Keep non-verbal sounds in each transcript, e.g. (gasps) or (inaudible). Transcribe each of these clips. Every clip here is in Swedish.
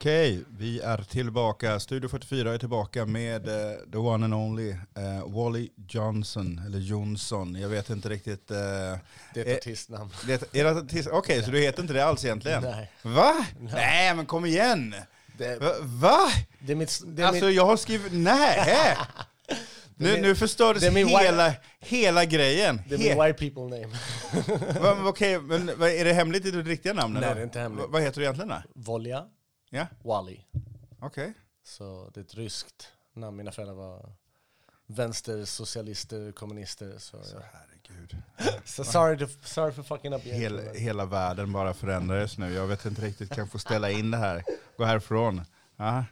Okej, vi är tillbaka. Studio 44 är tillbaka med uh, the one and only uh, Wally Johnson, eller Jonsson. Jag vet inte riktigt. Uh, det är ett artistnamn. Okej, okay, så du heter inte det alls egentligen? Nej. Va? Nej, nej men kom igen! Det, Va? Va? Det är mitt, det är alltså mitt... jag har skrivit, nej! (laughs) Nu, nu förstördes hela, hela grejen. Det är min white people name. Okej, okay, men är det hemligt i ditt riktiga namn? Nej, det är inte hemligt. vad heter du egentligen? Volja. Ja. Wally. Okej. Okay. Så det är ett ryskt namn. Mina föräldrar var vänstersocialister, kommunister. Så, så ja. herregud. (laughs) so sorry, to, sorry for fucking up Hel, Hela världen bara förändrades nu. Jag vet inte riktigt, kan få ställa in det här. Gå härifrån. Aha.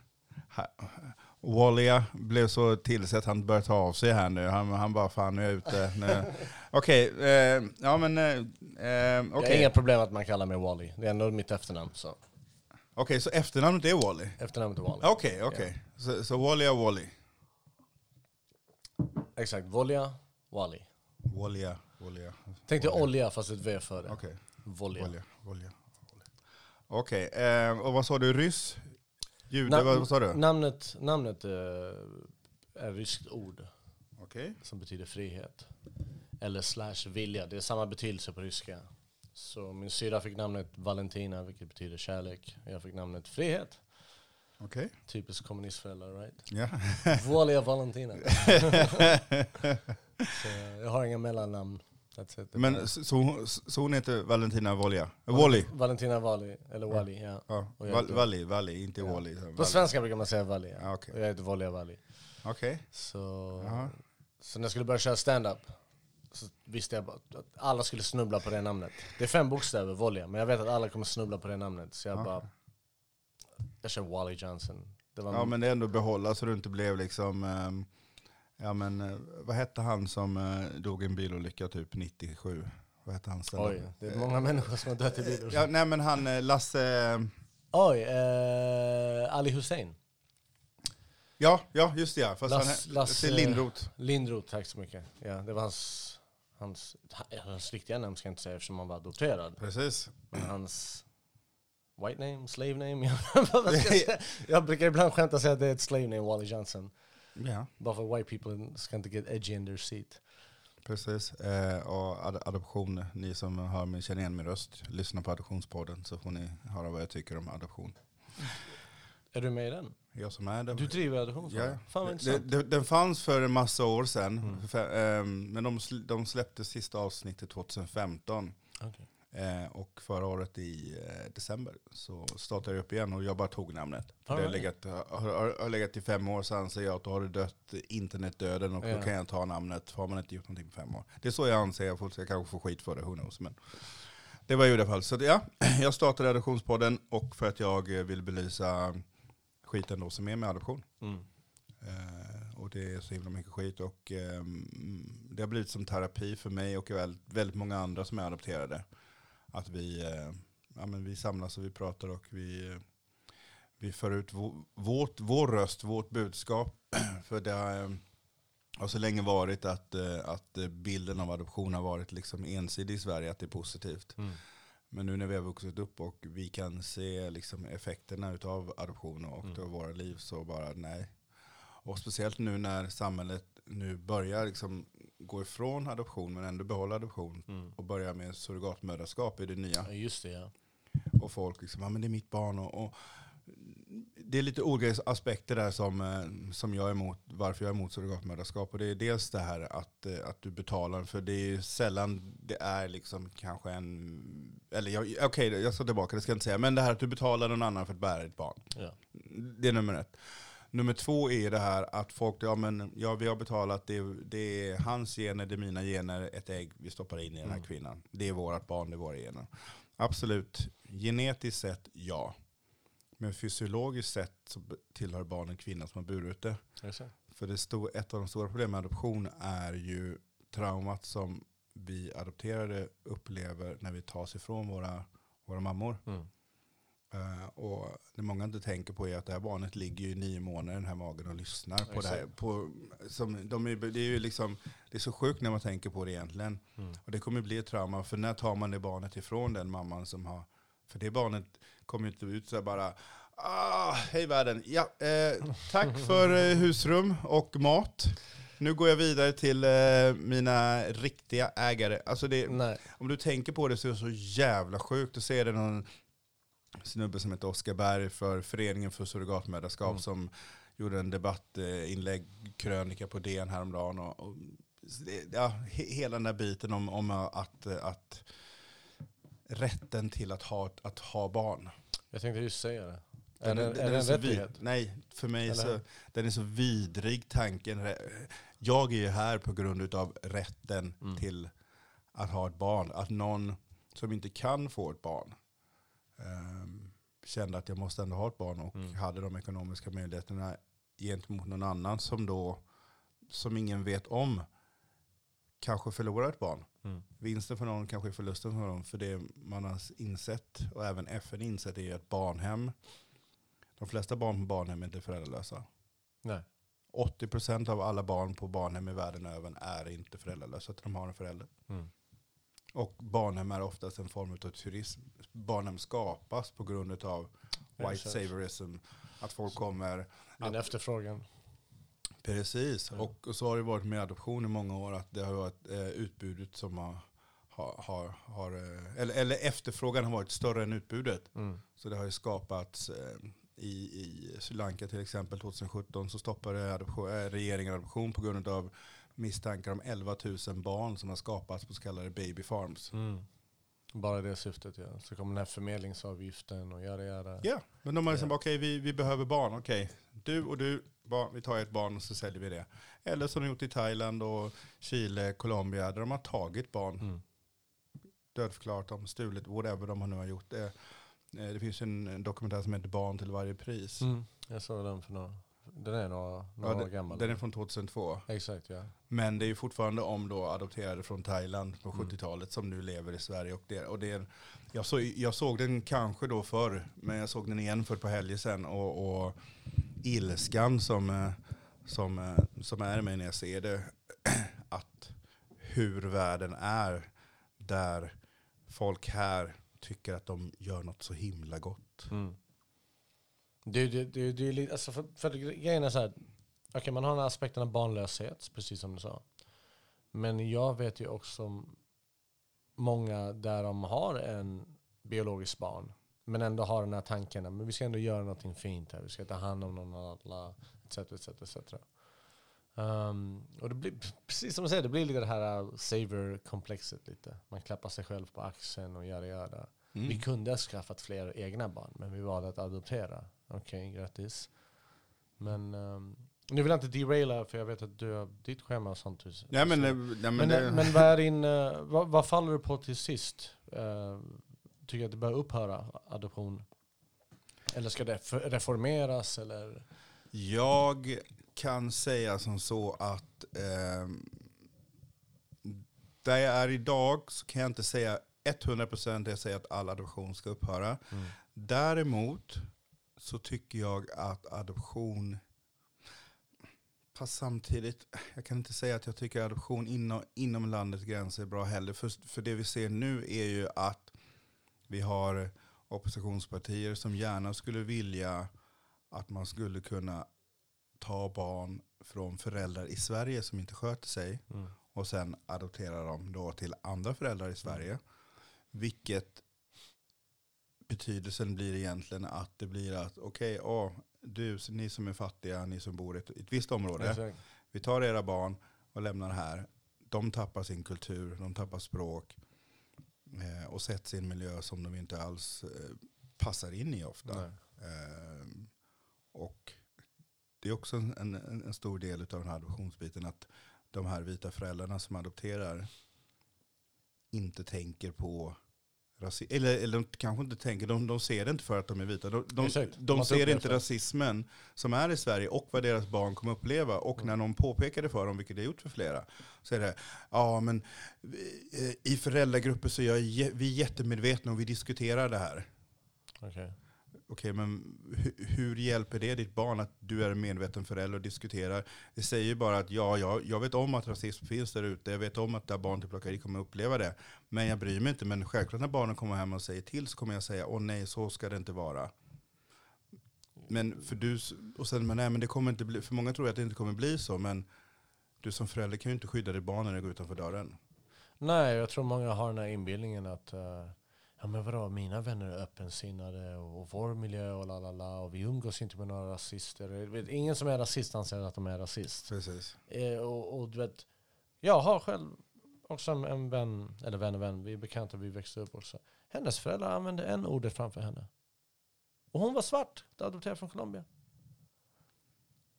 Wallia blev så till sig att han började ta av sig här nu. Han, han bara, fan nu är jag ute. (laughs) Okej, okay, eh, ja men... Eh, okay. Jag har inga problem att man kallar mig Wally. Det är ändå mitt efternamn. Så. Okej, så efternamnet är Wally? Efternamnet är Wally. Okej, okej. Så, så Wallia Wally? Exakt, Volja, Wally. Wallia, Wallia. Tänkte olja fast ett V före. Okej. Okay. Volja. Volja, Volja. Okej, eh, och vad sa du? Ryss? Jude, Nam vad, vad sa du? Namnet, namnet uh, är ryskt ord. Okay. Som betyder frihet. Eller slash vilja. Det är samma betydelse på ryska. Så min syra fick namnet Valentina, vilket betyder kärlek. Jag fick namnet frihet. Okay. Typiskt kommunistföräldrar, right? Ja. Volia Valentina. (laughs) så jag har inga mellannamn. Men så, så, så hon heter Valentina Volja? Wally? Valentina Wally, eller Wally, ja. ja. Val, Valli, Valli, inte ja. Wally. På svenska brukar man säga Valli, ja. Ah, okay. Och jag heter Volja Valli. Okej. Okay. Så, så när jag skulle börja köra stand-up så visste jag bara att alla skulle snubbla på det namnet. Det är fem bokstäver, Volja, men jag vet att alla kommer snubbla på det namnet. Så jag bara, jag kör Wally Johnson. ja men det är ändå behålla så du inte blev liksom um, Ja men eh, vad hette han som uh, dog i en bilolycka typ 97? Vad hette han? Oj, det är många människor som har dött i bilolyckor. Ja, nej men han uh, Lasse... Oj, uh, Ali Hussein. Ja, ja just det ja. Fast Lass, han, Lasse Lindroth. Lindroth, tack så mycket. Ja, det var hans, hans, hans riktiga namn ska jag inte säga eftersom han var adopterad. Precis. Men hans white name, slave name. (laughs) jag, jag brukar ibland skämta och säga att det är ett slave name, Wally Johnson. Ja. Bara för white people ska inte get edgy in their seat. Precis. Eh, och ad adoption, ni som hör mig, känner igen min röst, lyssna på Adoptionspodden så får ni höra vad jag tycker om adoption. Är du med i den? Jag som är det. Du driver adoptionspodden? Ja. Fan vad det, det, Den fanns för en massa år sedan, mm. för, um, men de, de släppte sista avsnittet 2015. Okay. Eh, och förra året i eh, december så startade jag upp igen och jag bara tog namnet. det har legat, har, har, har legat i fem år så anser jag att då har det dött internetdöden och ja. då kan jag ta namnet. Har man inte gjort någonting på fem år. Det är så jag anser, jag, får, jag kanske får skit för det, who knows. Men det var ju i alla fall. Så ja, (clears throat) jag startade Adoptionspodden och för att jag vill belysa skiten då som är med adoption. Mm. Eh, och det är så himla mycket skit och eh, det har blivit som terapi för mig och väldigt, väldigt många andra som är adopterade att vi, eh, ja, men vi samlas och vi pratar och vi, eh, vi för ut vårt, vår röst, vårt budskap. (clears throat) För det har, har så länge varit att, eh, att bilden av adoption har varit liksom ensidig i Sverige, att det är positivt. Mm. Men nu när vi har vuxit upp och vi kan se liksom effekterna av adoption och mm. våra liv så bara nej. Och speciellt nu när samhället nu börjar liksom gå ifrån adoption men ändå behålla adoption mm. och börja med surrogatmödraskap i det nya. Ja, just det, ja. Och folk liksom, ja men det är mitt barn. Och, och det är lite olika aspekter där som, eh, som jag är emot, varför jag är emot surrogatmödraskap. Och det är dels det här att, eh, att du betalar, för det är sällan det är liksom kanske en, eller okej okay, jag ska tillbaka, det ska jag inte säga, men det här att du betalar någon annan för att bära ditt barn. Ja. Det är nummer ett. Nummer två är det här att folk, ja men ja, vi har betalat, det, det är hans gener, det är mina gener, ett ägg vi stoppar in i den här mm. kvinnan. Det är vårt barn, det är våra gener. Absolut, genetiskt sett ja. Men fysiologiskt sett så tillhör barnen kvinnan som har burit det. För det stod, ett av de stora problemen med adoption är ju traumat som vi adopterade upplever när vi tas ifrån våra, våra mammor. Mm. Uh, och det många inte tänker på är att det här barnet ligger i nio månader i den här magen och lyssnar på det här. På, som, de är, det, är ju liksom, det är så sjukt när man tänker på det egentligen. Mm. Och det kommer bli ett trauma, för när tar man det barnet ifrån den mamman som har... För det barnet kommer ju inte ut så bara, Ah, hej världen. Ja, eh, tack för eh, husrum och mat. Nu går jag vidare till eh, mina riktiga ägare. Alltså det, om du tänker på det så är det så jävla sjukt att se det någon snubbe som heter Oskar Berg för Föreningen för surrogatmödraskap Mm. som gjorde en debattinlägg, krönika på DN häromdagen. Och, och, ja, he, hela den där biten om, om att, att rätten till att ha, att ha barn. Jag tänkte just säga det. Den är, är, den är det en så rättighet? vid, nej, för mig Eller så, den är så vidrig tanken. Jag är ju här på grund av rätten Mm. till att ha ett barn. Att någon som inte kan få ett barn ehm, kände att jag måste ändå ha ett barn och Mm. hade de ekonomiska möjligheterna gentemot någon annan som då, som ingen vet om, kanske förlorar ett barn. Mm. Vinsten för någon kanske är förlusten för någon. För det man har insett, och även FN insett, är att barnhem, de flesta barn på barnhem är inte föräldralösa. Nej. 80% av alla barn på barnhem i världen över är inte föräldralösa, utan de har en förälder. Mm. Och barnhem är oftast en form av turism. Barnhem skapas på grund av white saviorism. Att folk kommer Min efterfrågan. Precis, och, och så har det varit med adoption i många år att det har varit eh, utbudet som har, har, har, eh, eller, eller efterfrågan har varit större än utbudet. Mm. Så det har ju skapats eh, i, i Sri Lanka till exempel 2017 så stoppade adoption, eh, regeringen adoption på grund av misstankar om 11 000 barn som har skapats på så kallade baby farms. Mm. Bara det syftet ja. Så kommer den här förmedlingsavgiften och göra göra. Ja, men de har liksom okej vi, vi behöver barn, okej. Du och du, barn, vi tar ett barn och så säljer vi det. Eller som de gjort i Thailand och Chile, Colombia, där de har tagit barn, Mm. dödförklarat dem, stulit, whatever de nu har gjort. Det, eh, det finns en, en dokumentär som heter Barn till varje pris. Mm. Jag såg den för några, den är några, några Ja, år gammal. Den är från 2002. Exakt ja. Men det är ju fortfarande om då adopterade från Thailand på Mm. 70-talet som nu lever i Sverige. Och det, och det är, jag, så, jag såg den kanske då förr, men jag såg den igen för ett par helger sedan. Och, och ilskan som, eh, som, eh, som är i mig när jag ser det, (clears throat) att hur världen är där folk här tycker att de gör något så himla gott. Mm. Det, det, det, det är lite, alltså för, för grejen är så här, okej man har den här aspekten av barnlöshet, precis som du sa. Men jag vet ju också många där de har en biologisk barn, men ändå har den här tanken, men vi ska ändå göra någonting fint här, vi ska ta hand om någon alla, etc. etc, etc. Um, och det blir, precis som du säger, det blir lite det här uh, saver-komplexet lite. Man klappar sig själv på axeln och göra göra. Mm. Vi kunde ha skaffat fler egna barn, men vi valde att adoptera. Okej, grattis. Men um, nu vill jag inte deraila, för jag vet att du har ditt schema och sånt. Nej, men, nej, men, men, det, men vad, är din, eh, vad, vad faller du på till sist? Uh, tycker att det bör upphöra, adoption? Eller ska det reformeras? Eller? Jag kan säga som så att ehm, där jag är idag så kan jag inte säga 100% det jag säger att all adoption ska upphöra. Mm. Däremot så tycker jag att adoption, fast samtidigt, jag kan inte säga att jag tycker adoption inom, inom landets gränser är bra heller. För, för det vi ser nu är ju att vi har oppositionspartier som gärna skulle vilja att man skulle kunna ta barn från föräldrar i Sverige som inte sköter sig Mm. och sen adoptera dem då till andra föräldrar i Sverige. Vilket betydelsen blir egentligen att det blir att okej, ja, du, ni som är fattiga, ni som bor i ett, ett visst område, Exakt. vi tar era barn och lämnar här. De tappar sin kultur, de tappar språk eh, och sätts i en miljö som de inte alls eh, passar in i ofta. Ehm, och det är också en, en, en stor del av den här adoptionsbiten att de här vita föräldrarna som adopterar inte tänker på rasism. Eller, eller de kanske inte tänker, de, de ser det inte för att de är vita. De, de. De ser inte rasismen som är i Sverige och vad deras barn kommer uppleva. Och Mm. när någon påpekar det för dem, vilket det har gjort för flera, så är det, ja men eh, i föräldragrupper så är jag, vi är jättemedvetna och vi diskuterar det här. Okej okay, men hur, hur hjälper det ditt barn att du är en medveten förälder och diskuterar? Det säger ju bara att ja, jag, jag vet om att rasism finns där ute. Jag vet om att där barn till plockeri kommer uppleva det. Men jag bryr mig inte. Men självklart när barnen kommer hem och säger till så kommer jag säga, åh nej, så ska det inte vara. men för du, och sen, men nej men det kommer inte bli, för många tror att det inte kommer bli så, men du som förälder kan ju inte skydda ditt barn när det går utanför dörren. Nej, jag tror många har den här inbildningen att uh ja men vadå, mina vänner är öppensinnade och, och vår miljö och la la la och vi umgås inte med några rasister. Vet, ingen som är rasist anser att de är rasist. Precis. Eh, och, och du vet, jag har själv också en, en vän, eller vän och vän, vi är bekanta, vi växte upp också. Hennes föräldrar använde en ordet framför henne. Och hon var svart, adopterad från Colombia.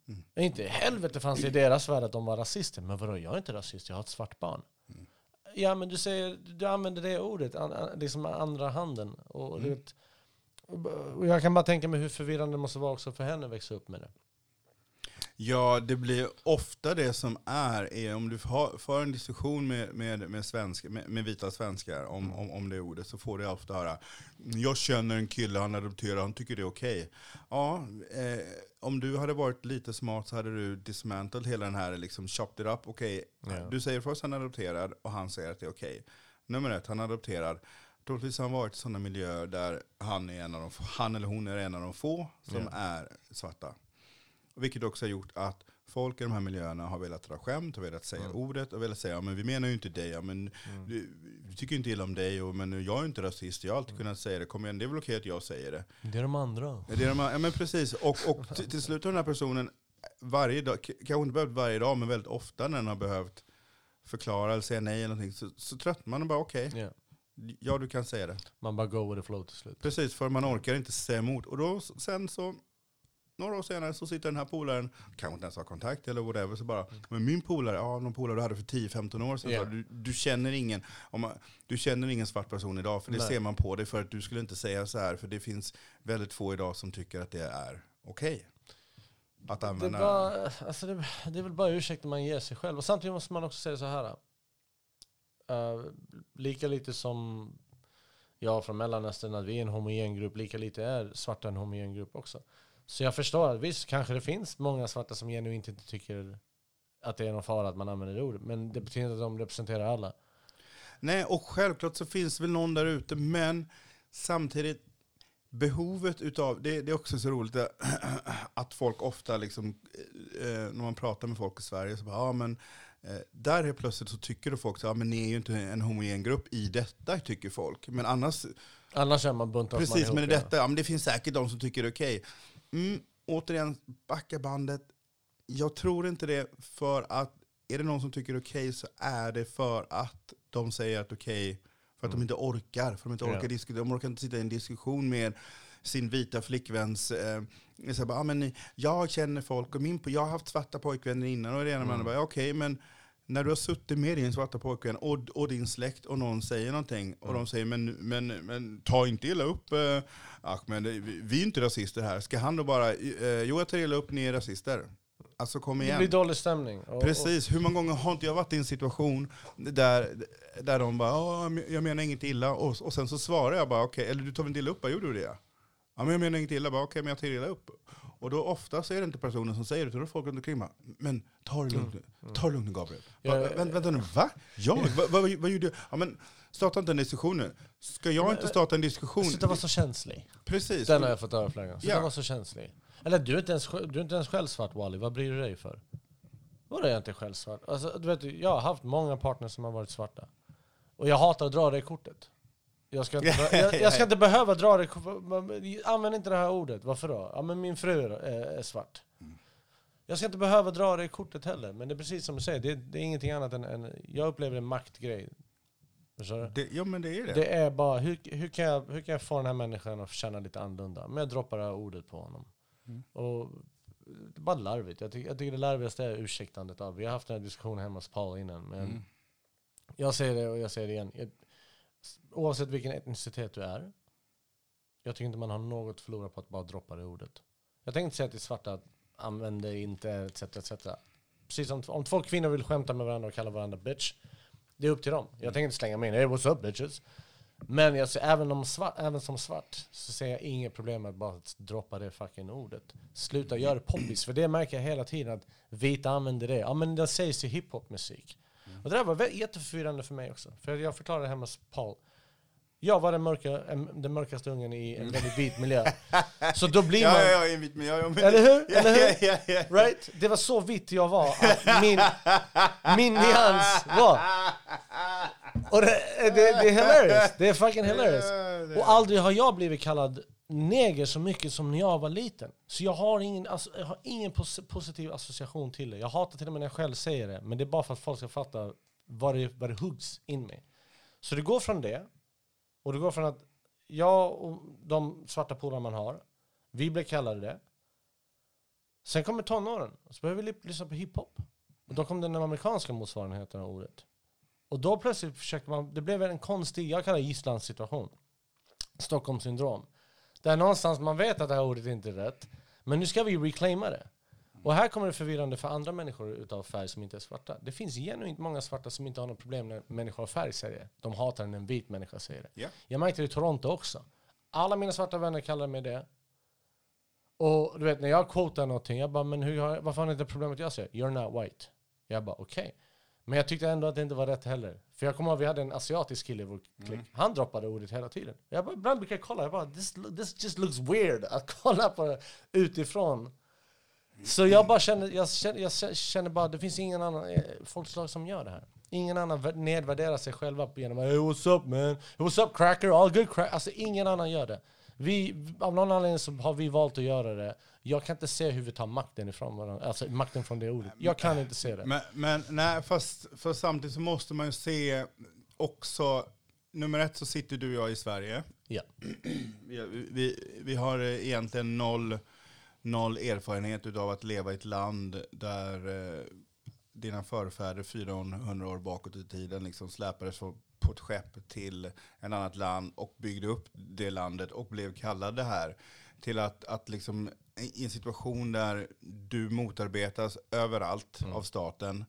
Mm. Inte helvete fanns det i deras värld att de var rasister. Men vadå, jag är inte rasist, jag har ett svart barn. Mm. Ja men du säger, du använder det ordet, an, liksom andra handen. Och, Mm. vet, och jag kan bara tänka mig hur förvirrande det måste vara också för henne att växa upp med det. Ja, det blir ofta det som är, är om du har, får en diskussion med, med, med, svensk, med, med vita svenskar om, om, om det ordet, så får du ofta höra, jag känner en kille, han adopterar, han tycker det är okej. Ja, eh, om du hade varit lite smart så hade du dismantled hela den här, liksom chopped it up, okej. Ja. Du säger först att han är adopterad och han säger att det är okej. Nummer ett, han är adopterad. Troligtvis har han varit i sådana miljöer där han, är en av de, han eller hon är en av de få som Ja. är svarta. Vilket också har gjort att folk i de här miljöerna har velat dra skämt, har velat säga Mm. ordet och velat säga ja, men vi menar ju inte dig, ja, men du, vi tycker inte illa om dig, och, men jag är inte rasist, jag har alltid kunnat säga det, kom igen, det är väl okej att jag säger det. Det är de andra. Det är de ja men precis, och, och till, till slut har den här personen varje dag, kanske inte behövt varje dag, men väldigt ofta när den har behövt förklara eller säga nej eller någonting, så, så tröttnar man och bara okej, Ja. ja du kan säga det. Man bara go with the flow till slut. Precis, för man orkar inte säga emot. Och då sen så, några år senare så sitter den här polaren, kanske inte ens har kontakt eller whatever, så bara, men min polare, ja någon polare du hade för 10-15 år sedan, Ja. så du, du, känner ingen, om man, du känner ingen svart person idag, för det Nej. ser man på dig, för att du skulle inte säga så här, för det finns väldigt få idag som tycker att det är okej. Att Det, är använda... bara, alltså det, det är väl bara ursäkter man ger sig själv. Och samtidigt måste man också säga så här. eh, lika lite som jag från Mellanöstern, att vi är en homogen grupp, lika lite är svarta en homogen grupp också. Så jag förstår att visst, kanske det finns många svarta som genuint inte tycker att det är någon fara att man använder det ordet. Men det betyder inte att de representerar alla. Nej, och självklart så finns det väl någon där ute, men samtidigt behovet utav, det, det är också så roligt att, (clears throat) att folk ofta liksom, eh, när man pratar med folk i Sverige så bara, ja men eh, där är plötsligt så tycker då folk så, ja men ni är ju inte en homogen grupp i detta tycker folk. Men annars, Annars är man buntas man precis, ihop. men i ja. detta, ja men det finns säkert de som tycker det är okej. Mm, återigen, backa bandet. Jag tror inte det för att är det någon som tycker okej så är det för att de säger att okej, för att de inte orkar. För de inte orkar diskutera, de orkar inte sitta i en diskussion med sin vita flickväns, eh, så här bara, ah, men jag känner folk och min, jag har haft svarta pojkvänner innan och det ena med Mm. bara, okej men när du har suttit med din svarta pojkvän och, och din släkt och någon säger någonting och Mm. de säger men, men, men ta inte illa upp eh, Ahmed, vi, är inte rasister här. Ska han då bara, eh, jo jag tar illa upp, ni är rasister. Alltså kom Det igen. blir dålig stämning. Och, Precis, hur många gånger har inte jag varit i en situation där, där de bara "Ja, jag menar inget illa och, och sen så svarar jag bara okej, eller du tar väl inte illa upp, gjorde du det? Ja men jag menar inget illa, bara okej men jag tar illa upp. Och då ofta så är det inte personen som säger det, utan då är folk runt omkring bara, men ta det lugnt nu, ta det lugnt nu Gabriel. Ja, Bara, ja, vänta, vänta nu, va? Jag? (laughs) vad, vad, vad gjorde jag? Ja men starta inte en diskussion nu. Ska jag inte starta en diskussion? Sluta vara så känslig. Precis. Den har jag fått höra flera gånger. Sluta Ja. vara så känslig. Eller du är, inte ens, du är inte ens själv svart Wally, vad bryr du dig för? Vadå är jag inte själv svart? Alltså, du vet, jag har haft många partners som har varit svarta. Och jag hatar att dra det kortet. Jag ska inte, (laughs) jag, jag ska inte behöva dra det. Använd inte det här ordet. Varför då? Ja men min fru är, är svart. Jag ska inte behöva dra det kortet heller. Men det är precis som du säger, det, det är ingenting annat än, än jag upplever en maktgrej. Det, ja men det är det. Det är bara, hur, hur, kan jag, hur kan jag få den här människan att känna lite annorlunda? Men jag droppar det här ordet på honom. Mm. Och det är bara larvigt. Jag, tycker jag tycker det larvigaste är ursäktandet av. Vi har haft den här diskussionen hemma hos Paul innan. Men Mm. jag säger det och jag säger det igen. Jag, oavsett vilken etnicitet du är. Jag tycker inte man har något att förlora på att bara droppa det ordet. Jag tänker inte säga till svarta att använder inte etc. etc. Precis som om två kvinnor vill skämta med varandra och kalla varandra bitch. Det är upp till dem. Jag tänker inte slänga mig in, hey what's up bitches? Men jag ser, även, om svart, även som svart så ser jag inget problem med att bara droppa det fucking ordet. Sluta göra poppis, för det märker jag hela tiden att vita använder det. Ja men det sägs i hiphopmusik. Och det där var jätteförvirrande för mig också. För jag förklarade hemma hos Paul. Jag var den, mörka, en- den mörkaste ungen i en väldigt vit miljö. Så då blir (laughs) man... ja, ja, mig. Ja, ja, men- Eller hur? (laughs) Eller hur? Ja, ja, ja. Right? Det var så vitt jag var min, min nyans var... Och det, det, det är hilarious. Det är fucking hilarious. Och aldrig har jag blivit kallad neger så mycket som när jag var liten. Så jag har ingen, alltså, jag har ingen pos positiv association till det. Jag hatar till och med när jag själv säger det. Men det är bara för att folk ska fatta vad det, vad det huggs in med. Så det går från det. Och det går från att jag och de svarta polare man har, vi blir kallade det. Sen kommer tonåren, och så börjar vi lyssna på hiphop. Och då kom den amerikanska motsvarigheten av ordet. Och då plötsligt försökte man, det blev en konstig, jag kallar det gisslansituation, situation. Stockholmssyndrom. Där någonstans man vet att det här ordet inte är rätt, men nu ska vi reclaima det. Och här kommer det förvirrande för andra människor utav färg som inte är svarta. Det finns genuint många svarta som inte har något problem när människor av färg säger det. De hatar när en vit människa säger det. Ja. Jag märkte det i Toronto också. Alla mina svarta vänner kallar mig det. Och du vet, när jag quotar någonting, jag bara, men hur varför har ni inte problem med att jag säger you're not white? Jag bara, okej. Men jag tyckte ändå att det inte var rätt heller. För jag kommer ihåg, vi hade en asiatisk kille i vår klick. Han droppade ordet hela tiden. Jag bara, ibland brukar jag kolla, jag bara, this, this just looks weird att (laughs) kolla på det utifrån. Så jag bara känner, jag känner, jag känner bara, det finns ingen annan eh, folkslag som gör det här. Ingen annan vär- nedvärderar sig själva genom att hey, what's up man? Hey, what's up cracker? All good crack? Alltså ingen annan gör det. Vi, av någon anledning så har vi valt att göra det. Jag kan inte se hur vi tar makten ifrån varandra. Alltså makten från det ordet. Jag kan inte se det. Men, men nej, fast, fast samtidigt så måste man ju se också, nummer ett så sitter du och jag i Sverige. Ja. (clears throat) Vi, vi, vi har egentligen noll, noll erfarenhet av att leva i ett land där eh, dina förfäder 400 år bakåt i tiden liksom släpades på på ett skepp till ett annat land och byggde upp det landet och blev kallade här. Till att, att liksom, i en situation där du motarbetas överallt av staten,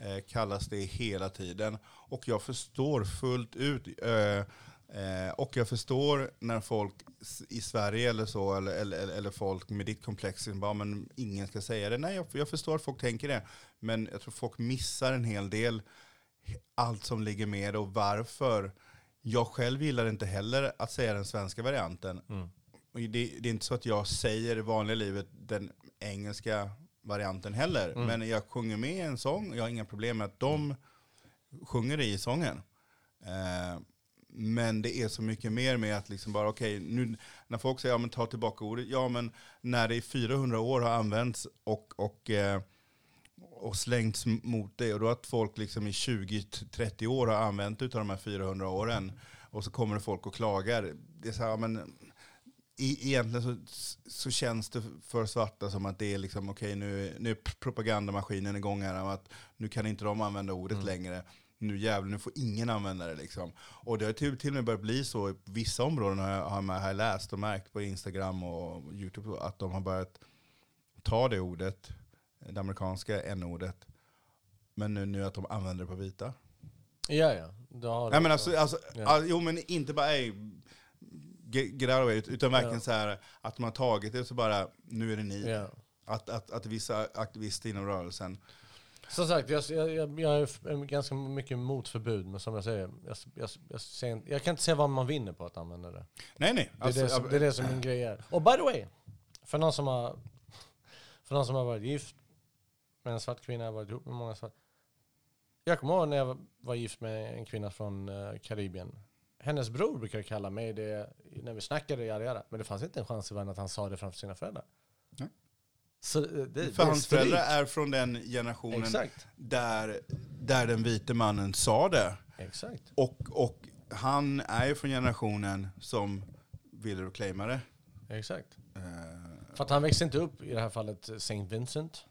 eh, kallas det hela tiden. Och jag förstår fullt ut, eh, eh, och jag förstår när folk i Sverige eller så, eller, eller, eller folk med ditt komplex, bara, men ingen ska säga det. Nej, jag, jag förstår att folk tänker det. Men jag tror folk missar en hel del allt som ligger med och varför. Jag själv gillar inte heller att säga den svenska varianten. Mm. Och det, det är inte så att jag säger i vanliga livet den engelska varianten heller. Mm. Men jag sjunger med i en sång, jag har inga problem med att de sjunger det i sången. Eh, men det är så mycket mer med att liksom bara, okej, nu när folk säger ja men ta tillbaka ordet, ja men när det i 400 år har använts och, och, eh, och slängts mot det och då att folk liksom i 20-30 år har använt utav de här 400 åren och så kommer det folk och klagar. Det är så här, ja, men i, egentligen så, så känns det för svarta som att det är liksom, okej nu, nu är propagandamaskinen igång här, att nu kan inte de använda ordet längre. Nu jävlar, nu får ingen använda det liksom. Och det har till, till och med börjat bli så i vissa områden har jag, har jag läst och märkt på Instagram och YouTube att de har börjat ta det ordet, det amerikanska n-ordet, men nu, nu att de använder det på vita. Ja, ja. Du har Nej men alltså, alltså Ja. jo men inte bara ey, get, out of it, utan verkligen Ja. så här att har tagit det så bara, nu är det ni. Ja. Att, att, att vissa aktivister inom rörelsen, Som sagt, jag, jag, jag, är ganska mycket emot förbud, men som jag säger, jag, jag, jag, kan inte se vad man vinner på att använda det. nej nej. Det är, det, som, det är det som min grej är. Och by the way, för någon som har, för någon som har varit gift med en svart kvinna, jag har varit ihop med många svart. Jag kommer ihåg när jag var- gift med en kvinna från uh, Karibien. Hennes bror brukar kalla mig det när vi snackade, yada, yada. men det fanns inte en chans i världen att han sa det framför sina föräldrar. Nej. Så eh, det, För det hans föräldrar är från den generationen Exakt. där, där den vite mannen sa det. Exakt. Och, och han är ju från generationen som ville reclaima det. Exakt. Eh, För att han växte inte upp, i det här fallet, St. Vincent,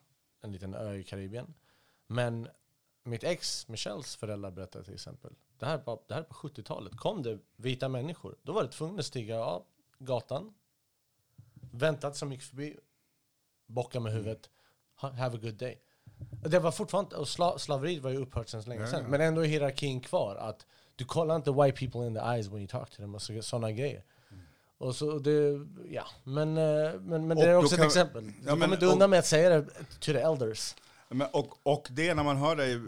en liten ö i Karibien. Men mitt ex, Michelles föräldrar berättade till exempel, det här, var, det här är på 70-talet, kom det vita människor, då var det tvungna att stiga av gatan, väntat som gick förbi, bocka med huvudet, ha- have a good day. Det var fortfarande, och sla, slaveriet var ju upphört sedan länge sedan, men ändå är hierarkin kvar, att du kollar inte white people in the eyes when you talk to them och sådana grejer. Och så det, ja, men, eh, men, men det är också ett exempel. Du Ja, men- kommer inte undan med att säga det to the elders. Men, och, och det när man hör dig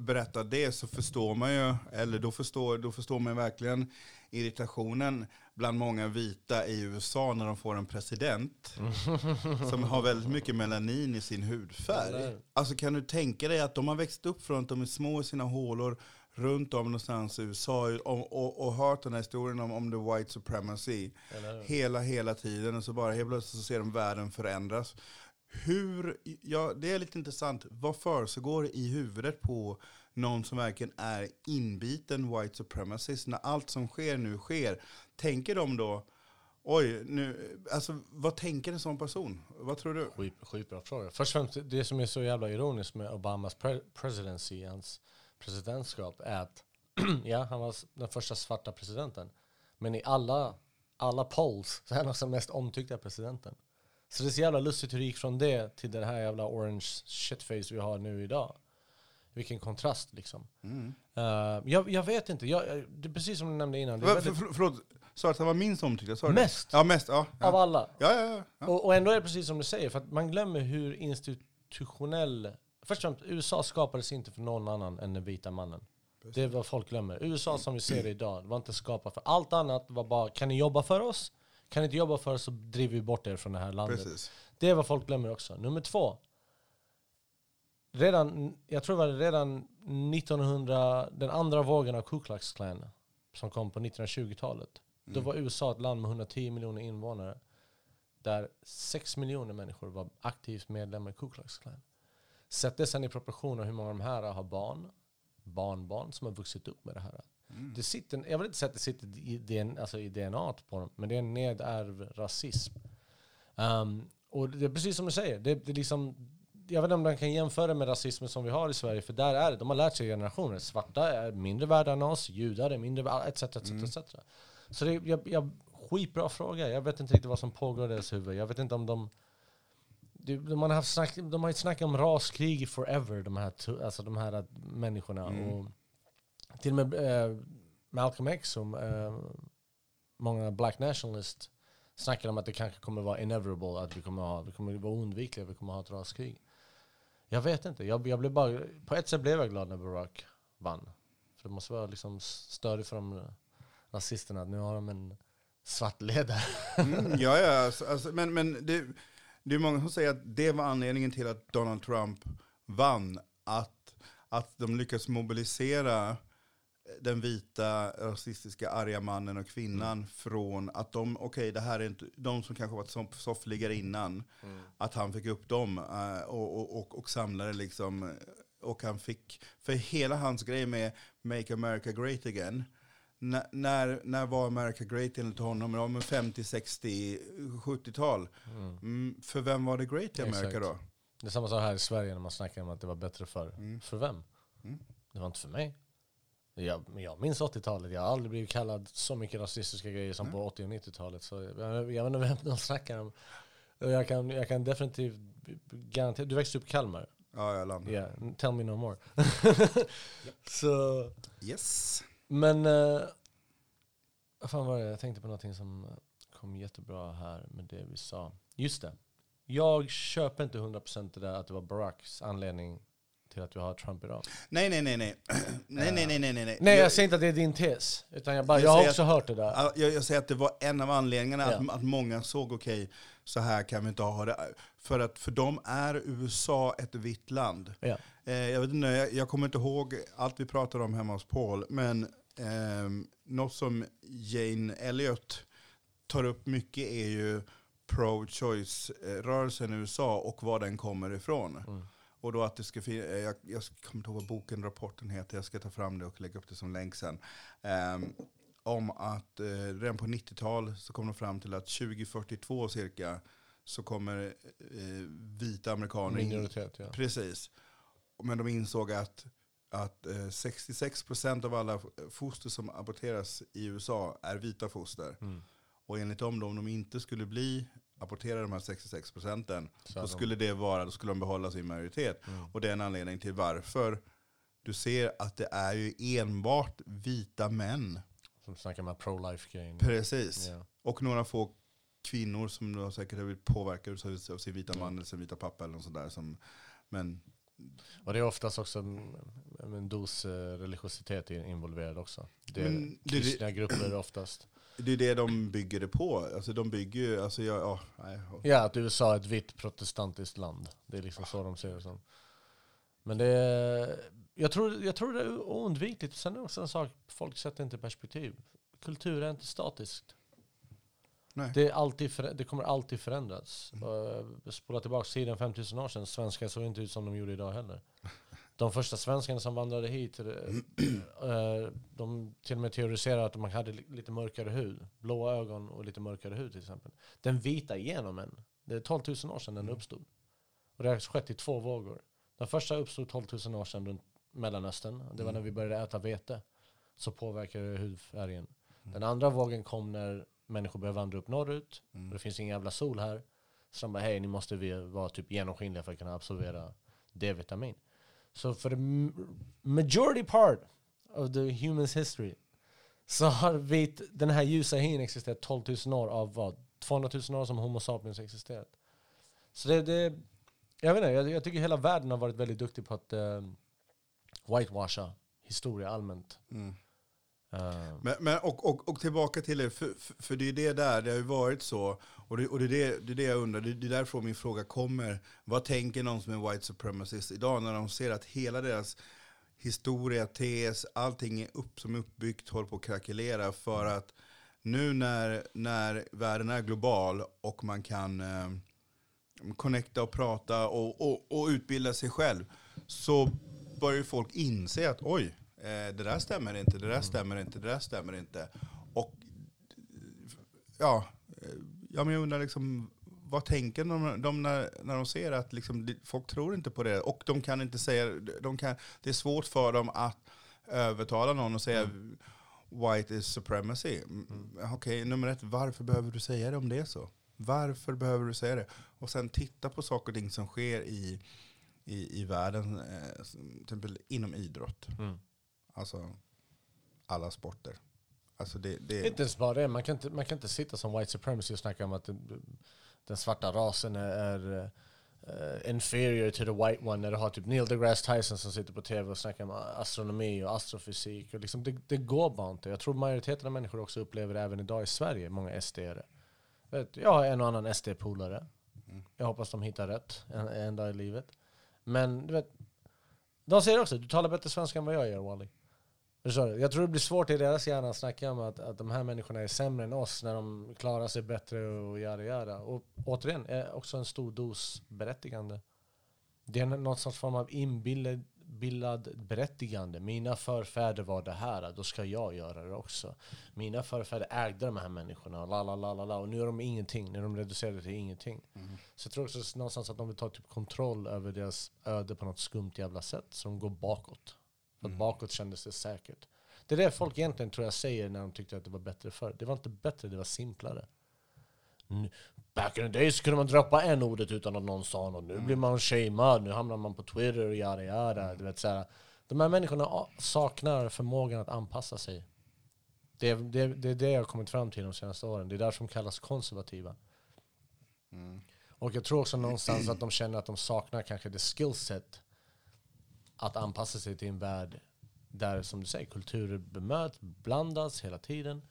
berättar det så förstår man ju, eller då förstår, då förstår man verkligen irritationen bland många vita i USA när de får en president (laughs) som har väldigt mycket melanin i sin hudfärg. Alltså kan du tänka dig att de har växt upp från att de är små i sina hålor runt om någonstans i USA och, och, och hört den här historien om, om the white supremacy hela, hela tiden och så bara helt plötsligt så ser de världen förändras. Hur, ja, det är lite intressant, vad försiggår i huvudet på någon som verkligen är inbiten white supremacist när allt som sker nu sker? Tänker de då, oj, nu, alltså vad tänker en sån person? Vad tror du? Skit, skitbra fråga. Först och främst, det som är så jävla ironiskt med Obamas pre presidency, hans presidentskap, är att (clears throat) ja, han var den första svarta presidenten. Men i alla, alla polls så är han också den mest omtyckta presidenten. Så det är så jävla lustigt hur det gick från det till den här jävla orange shitface vi har nu idag. Vilken kontrast liksom. Mm. Uh, jag, jag, vet inte, jag, det är precis som du nämnde innan. För, för, för, förlåt, sa att han var minst omtyckt? Mest? Ja, mest. Ja, ja. Av alla. Ja, ja. ja. Och, och, ändå är det precis som du säger, för att man glömmer hur institutionell... Först och främst, USA skapades inte för någon annan än den vita mannen. Precis. Det är vad folk glömmer. USA som vi ser det idag, var inte skapat för allt annat. var bara, kan ni jobba för oss? Kan ni inte jobba för oss så driver vi bort er från det här landet. Precis. Det är vad folk glömmer också. Nummer två. Redan, jag tror det var redan 1900, den andra vågen av Ku Klux Klan som kom på 1920-talet. Mm. Då var USA ett land med 110 miljoner invånare. Där 6 miljoner människor var aktivt medlemmar i Ku Klux Klan. Sätt det sen i proportioner hur många av de här har barn, barnbarn som har vuxit upp med det här. Mm. Det sitter, jag vill inte säga att det sitter i, DNA, alltså i DNA på dem, men det är en nedärvd rasism. Um, och det är precis som du säger, det, det liksom, jag vet inte om man kan jämföra med rasismen som vi har i Sverige, för där är det, de har lärt sig i generationer. Svarta är mindre värda än oss, judar är mindre värda, etc. etc, mm. etc. Så det är jag, jag, skitbra fråga. Jag vet inte riktigt vad som pågår i deras huvud. Jag vet inte om de... De, har, haft snack, de har ju snackat om raskrig forever, de här, alltså de här människorna. Mm. Och till och med äh, Malcolm X, som äh, många black nationalists snackar om att det kanske kommer vara inevitable, att vi kommer, ha, det kommer vara oundvikliga, vi kommer ha ett raskrig. Jag vet inte. Jag, jag blev bara, på ett sätt blev jag glad när Barack vann. För det måste vara liksom störigt för de rasisterna att nu har de en svart ledare. mm, ja, ja. Alltså, alltså, men men det, det är många som säger att det var anledningen till att Donald Trump vann. Att, att de lyckades mobilisera den vita rasistiska arga mannen och kvinnan mm. från att de, okej okay, det här är inte, de som kanske varit soffligare innan, mm. att han fick upp dem uh, och, och, och, och samlade liksom, och han fick, för hela hans grej med Make America Great Again, när, när, när var America Great enligt honom? Ja, men 50, 60, 70-tal. Mm. För vem var det great i America Exakt. då? Det är samma sak här i Sverige när man snackar om att det var bättre förr. Mm. För vem? Mm. Det var inte för mig. Jag, jag minns 80-talet, jag har aldrig blivit kallad så mycket rasistiska grejer som mm. på 80 och 90-talet. Så jag, jag vet inte vem de snackar om. Jag kan, jag kan definitivt garantera, du växte upp i Kalmar? Ja, jag landade. Yeah, tell me no more. (laughs) så, yes. Men, uh, fan var det? Jag tänkte på någonting som kom jättebra här med det vi sa. Just det. Jag köper inte 100% det där att det var Baracks anledning till att vi har Trump idag. Nej, nej, nej, nej. (clears throat) nej, nej, nej, nej, nej. Nej, jag säger inte att det är din tes. Utan jag, bara, jag, jag har också att, hört det där. Jag, jag, säger att det var en av anledningarna ja. att, att många såg, okej, okay, så här kan vi inte ha det. För att för dem är USA ett vitt land. Ja. Eh, jag, vet inte, jag, jag, kommer inte ihåg allt vi pratade om hemma hos Paul, men eh, något som Jane Elliott tar upp mycket är ju pro-choice-rörelsen i USA och var den kommer ifrån. Mm. Och då att det ska finnas, jag, jag kommer inte ihåg vad boken, rapporten heter, jag ska ta fram det och lägga upp det som länk sen. Um, om att eh, redan på 90-tal så kom de fram till att 2042 cirka så kommer eh, vita amerikaner Minoritet, ja. Precis. Men de insåg att, att eh, 66% av alla foster som aborteras i USA är vita foster. Mm. Och enligt dem, om de inte skulle bli apportera de här 66 procenten, då skulle det vara, då skulle de behålla sin majoritet. Mm. Och det är en anledning till varför du ser att det är ju enbart vita män. Som snackar med pro-life grejen. Precis. Yeah. Och några få kvinnor som då säkert har blivit påverkade av sin vita man eller sin vita pappa eller något sådär. Som, men Och det är oftast också en, en dos eh, religiositet involverad också. Det är Men det- kristna grupper oftast. Det är det de bygger det på. Alltså de bygger ju, alltså jag, ja, nej. Ja, att USA är ett vitt protestantiskt land. Det är liksom så de ser det som. Men det är, jag, tror, jag tror det är oundvikligt. Sen är det också en sak folk sätter inte perspektiv. Kultur är inte statiskt. Nej. Det, är alltid för, det kommer alltid förändras. Mm. Spola tillbaka tiden 5000 år sedan, svenskar såg inte ut som de gjorde idag heller. (laughs) De första svenskarna som vandrade hit, eh, eh, de till och med teoriserar att man hade li- lite mörkare hud. Blåa ögon och lite mörkare hud till exempel. Den vita genomen, det är 12 000 år sedan den uppstod. Och det har skett i två vågor. Den första uppstod 12 000 år sedan runt Mellanöstern. Det var när vi började äta vete. Så påverkade det hudfärgen. Den andra vågen kom när människor började vandra upp norrut. Och det finns ingen jävla sol här. Så de bara, hej, ni måste vara typ genomskinliga för att kunna absorbera D-vitamin. Så för the majority part of the humans history så har vit, den här ljusa hyn existerat 12 000 år av vad? 200 000 år som Homo sapiens existerat. Så det, det jag vet inte, jag, jag tycker hela världen har varit väldigt duktig på att uh, whitewasha historia allmänt. Mm. Eh. Men, men, och, och, och tillbaka till det, för, för, för det är det där, det har ju varit så. Och det, och det, är, det, det är det jag undrar, det, det är därifrån min fråga kommer. Vad tänker någon som är white supremacist idag när de ser att hela deras historia, tes, allting är upp, som är uppbyggt håller på att krackelera för att nu när, när världen är global och man kan eh, connecta och prata och, och, och utbilda sig själv så börjar ju folk inse att oj, det där stämmer inte, det där stämmer inte, det där stämmer inte. Och ja, eh, ja men jag undrar liksom, vad tänker de, de när, när de ser att liksom, folk tror inte på det och de kan inte säga, de kan, det är svårt för dem att övertala någon och säga white is supremacy. Mm. Okej, nummer ett, varför behöver du säga det om det är så? Varför behöver du säga det? Och sen titta på saker och ting som sker i, i, i världen, eh, till exempel inom idrott. mm. Alltså alla sporter. Alltså det, det, Inte ens bara det, man kan inte, man kan inte sitta som white supremacy och snacka om att den, den svarta rasen är, är eh, inferior to the white one när du har typ Neil deGrasse Tyson som sitter på tv och snackar om astronomi och astrofysik. Och liksom det, det går bara inte. Jag tror majoriteten av människor också upplever det även idag i Sverige, många SD-are. Jag har en och annan SD-polare. Jag hoppas de hittar rätt en, en dag i livet. Men du vet, de säger också du talar bättre svenska än vad jag gör Wally. Jag tror det blir svårt i deras hjärna att snacka om att, att de här människorna är sämre än oss när de klarar sig bättre och göra göra. Och återigen, är också en stor dos berättigande. Det är någon sorts form av inbillad berättigande. Mina förfäder var det här, då ska jag göra det också. Mina förfäder ägde de här människorna, la la la la la. Och nu är de ingenting, nu är de reducerade till ingenting. Så jag tror också någonstans att de vill ta typ kontroll över deras öde på något skumt jävla sätt. Så de går bakåt. För att bakåt kändes det säkert. Det är det folk egentligen tror jag säger när de tyckte att det var bättre förr. Det var inte bättre, det var simplare. Back in the days kunde man droppa en ordet utan att någon sa något. Nu blir man shamead, nu hamnar man på Twitter och yada yada. Du vet, så här. De här människorna saknar förmågan att anpassa sig. Det är, det, det är det jag har kommit fram till de senaste åren. Det är därför de kallas konservativa. Och jag tror också någonstans att de känner att de saknar kanske det skillset att anpassa sig till en värld där, som du säger, kulturer bemöts, blandas hela tiden.